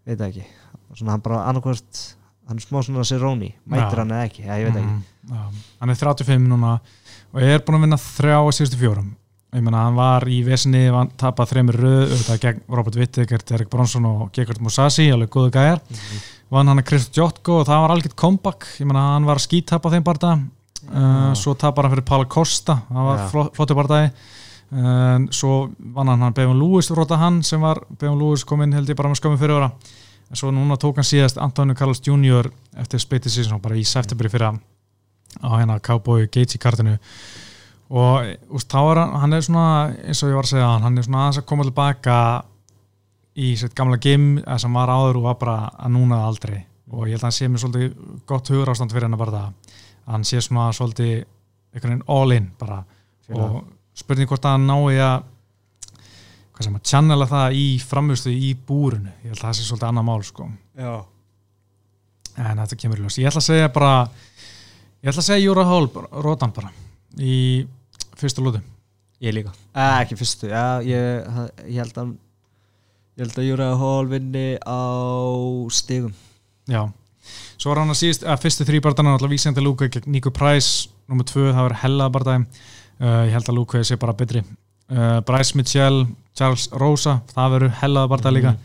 veit ekki, svona hann bara annarkvört hann er smá svona Cerrone mætir Já. hann eða ekki, já, ég veit ekki. Mhm, já. hann er 35 núna og er búin að vinna þrjá að síðustu fjórum. Ég meina hann var í vesinni hann tapað þreymur röð auðvitað gegn Robert Whittaker, Derek Bronson og Gekard Musashi, alveg góðu gæjar. Vann hann að Chris Jotko og það var algjört comeback, ég meina hann var að skítapa þeim barða uh, svo tapar hann fyrir Paul Costa það var flott, flottu barðaði en svo vann hann hann Bevin Lewis róta hann sem var, Bevin Lewis kom inn held ég bara með skömmu fyrir ára en svo núna tók hann síðast Antonio Carlos Jr. eftir Spiti Season bara í septemberi fyrir á hérna Cowboy Gates í kartinu og úst, þá er hann, hann er svona eins og ég var að segja hann er svona aðeins að koma tilbaka í sitt gamla eða sem var áður og var bara að núna aldrei og ég held að hann sé mér svolítið gott hugur ástand fyrir hann að bara það að hann sé svona svolítið all in bara Fíla. og spurning hvort að hann nái að hvað sem að channela það í framhustu í búrunu, ég held að það sé svolítið annað mál sko, já, en þetta kemur í ljós. Ég ætla að segja bara ég ætla að segja Júra Hall, rótan bara í fyrstu lúti ég líka. Eh, ekki fyrstu, já, ég, ég held að ég held að Júra Hall vinni á stigum. Já, svo var hann að síðast að fyrstu þrý barndana alltaf vísandi Lúka gegn Nico Price, nummið tvö það var hella bardagi, uh, ég held að Lúka sé bara betri, uh, Bryce Mitchell Charles Rosa, það verður hella bardagi líka.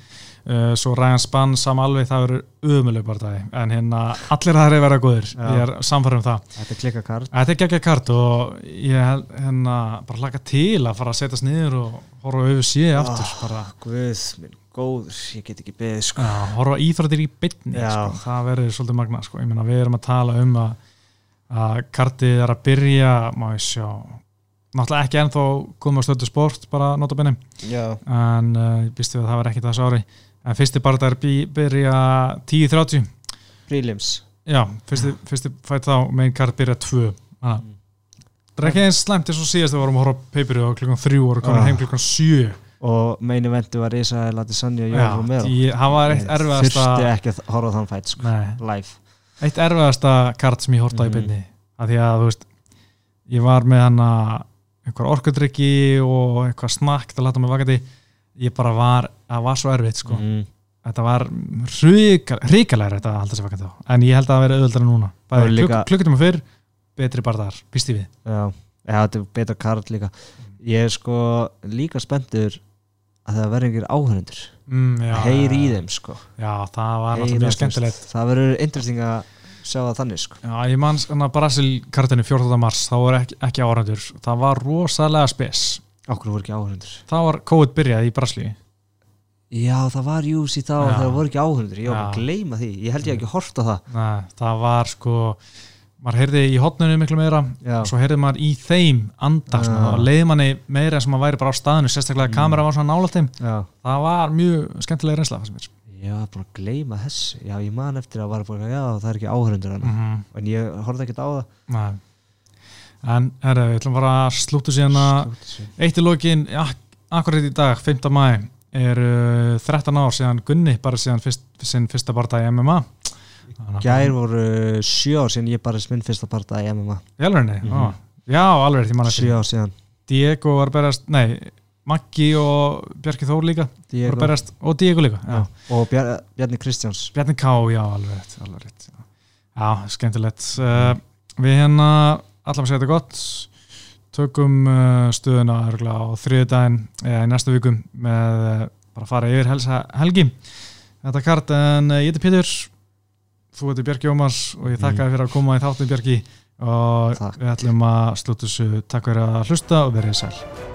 Uh, svo Ryan Spann sam alveg það verður umuleg bardagi en hérna allir það er verið góður Já. ég er samfærum það. Þetta er klikka kart. Þetta er geggja kart og ég hérna bara hlaka til að fara að setjast niður og horfa auðvitað sé aftur Ah. bara. Guð, minn góður, ég get ekki beðið sko. Horfa íþróttir í bytni sko. það verður svolítið magna sko. ég meina við erum að tala um að, að kartið er að byrja má ég sjá náttúrulega ekki ennþá komið á stöðu sport bara notabenni Já, en uh, ég býst við að það var ekki þessu ári. En fyrsti bí, byrja 10.30 prelims. Já, fyrsti, fyrsti fætt þá megin kart byrja 2 það Mm. er ekki eins slæmt eins og síðast við vorum að horfa á peipiru og klukkan 3 og komin Ah. heim klukkan 7 Og meini vendu var Israel Adesanya og Jón Romero það var eitt erfiðasta Þurfti ekki að horfa á þann fætt sko. Live. Eitt erfiðasta kart sem ég horta í Mhm. byrni af því að þú veist ég var með hana einhver orkudrykki og eitthvað snakkt að lata mig vakandi ég bara var, það var svo erfitt sko. mm. þetta var hrikalega þetta að halda sér vakandi á en ég held að það veri auðvöldara núna. Það er líka- klukk, klukkutum fyrr betri bara þar, býst ég við. Já, já, þetta er betra kart líka. Ég er sko líka spenntur að það verður einhver áhörundur mm, já, Heyri í þeim sko. Já, það var þú mjög veist, skemmtilegt. Það verður interesting að sjá það þannig sko. Já, ég manns Brasil kartinu 14. mars þá var ekki, ekki árandur það var rosalega spes. Okkur voru ekki áhörundur það var COVID byrjað í Brasli Já, það var jús í þá Já. þegar voru ekki áhörundur Ég var að gleyma því. Ég held ég ekki hort á það. Nei, það var sko maður heyrði í hotnunu miklu meira. Já, og svo heyrði maður í þeim anda Já. svona, og leiði manni meira en sem maður væri bara á staðinu sérstaklega að Mm. kamera var svona já. Það var mjög skemmtilega reynsla. Ég var bara að gleyma þessu Já, ég man eftir að var bara Já, það er ekki áhörundur hann Mhm. En ég horfði ekkert á það Nei. en herri, við ætlum bara að slúta síðan að eitt í lokin, ja, akkurat í dag 5. mæ er uh, 13 ár síðan Gunni bara síðan fyrst, sinn fyrsta barða í MMA Gær voru sjö ár síðan ég bara minn fyrsta parta í MMA í alvegni, Mhm. já alveg því mann eftir Sjö ár síðan Diego var berast, nei Maggi og Bjarki Þór líka berast, og Diego líka já. Já. Og Bjar Bjarni Kristjáns. Bjarni Ká, já, alveg rétt, alveg rétt. Já, skemmtilegt. Uh, Við hérna, allar að segja þetta gott. Tökum uh, stöðuna á þriðudaginn eða í næstu vikum með uh, bara að fara yfir helsa helgi. Þetta kart, en ég heiti Pétur þú heitir Bjarki Ómars og ég þakka þér fyrir að koma í þáttin Bjarki. Og Takk. við ætlum að slúta þessu. Takk fyrir að hlusta og verið sæl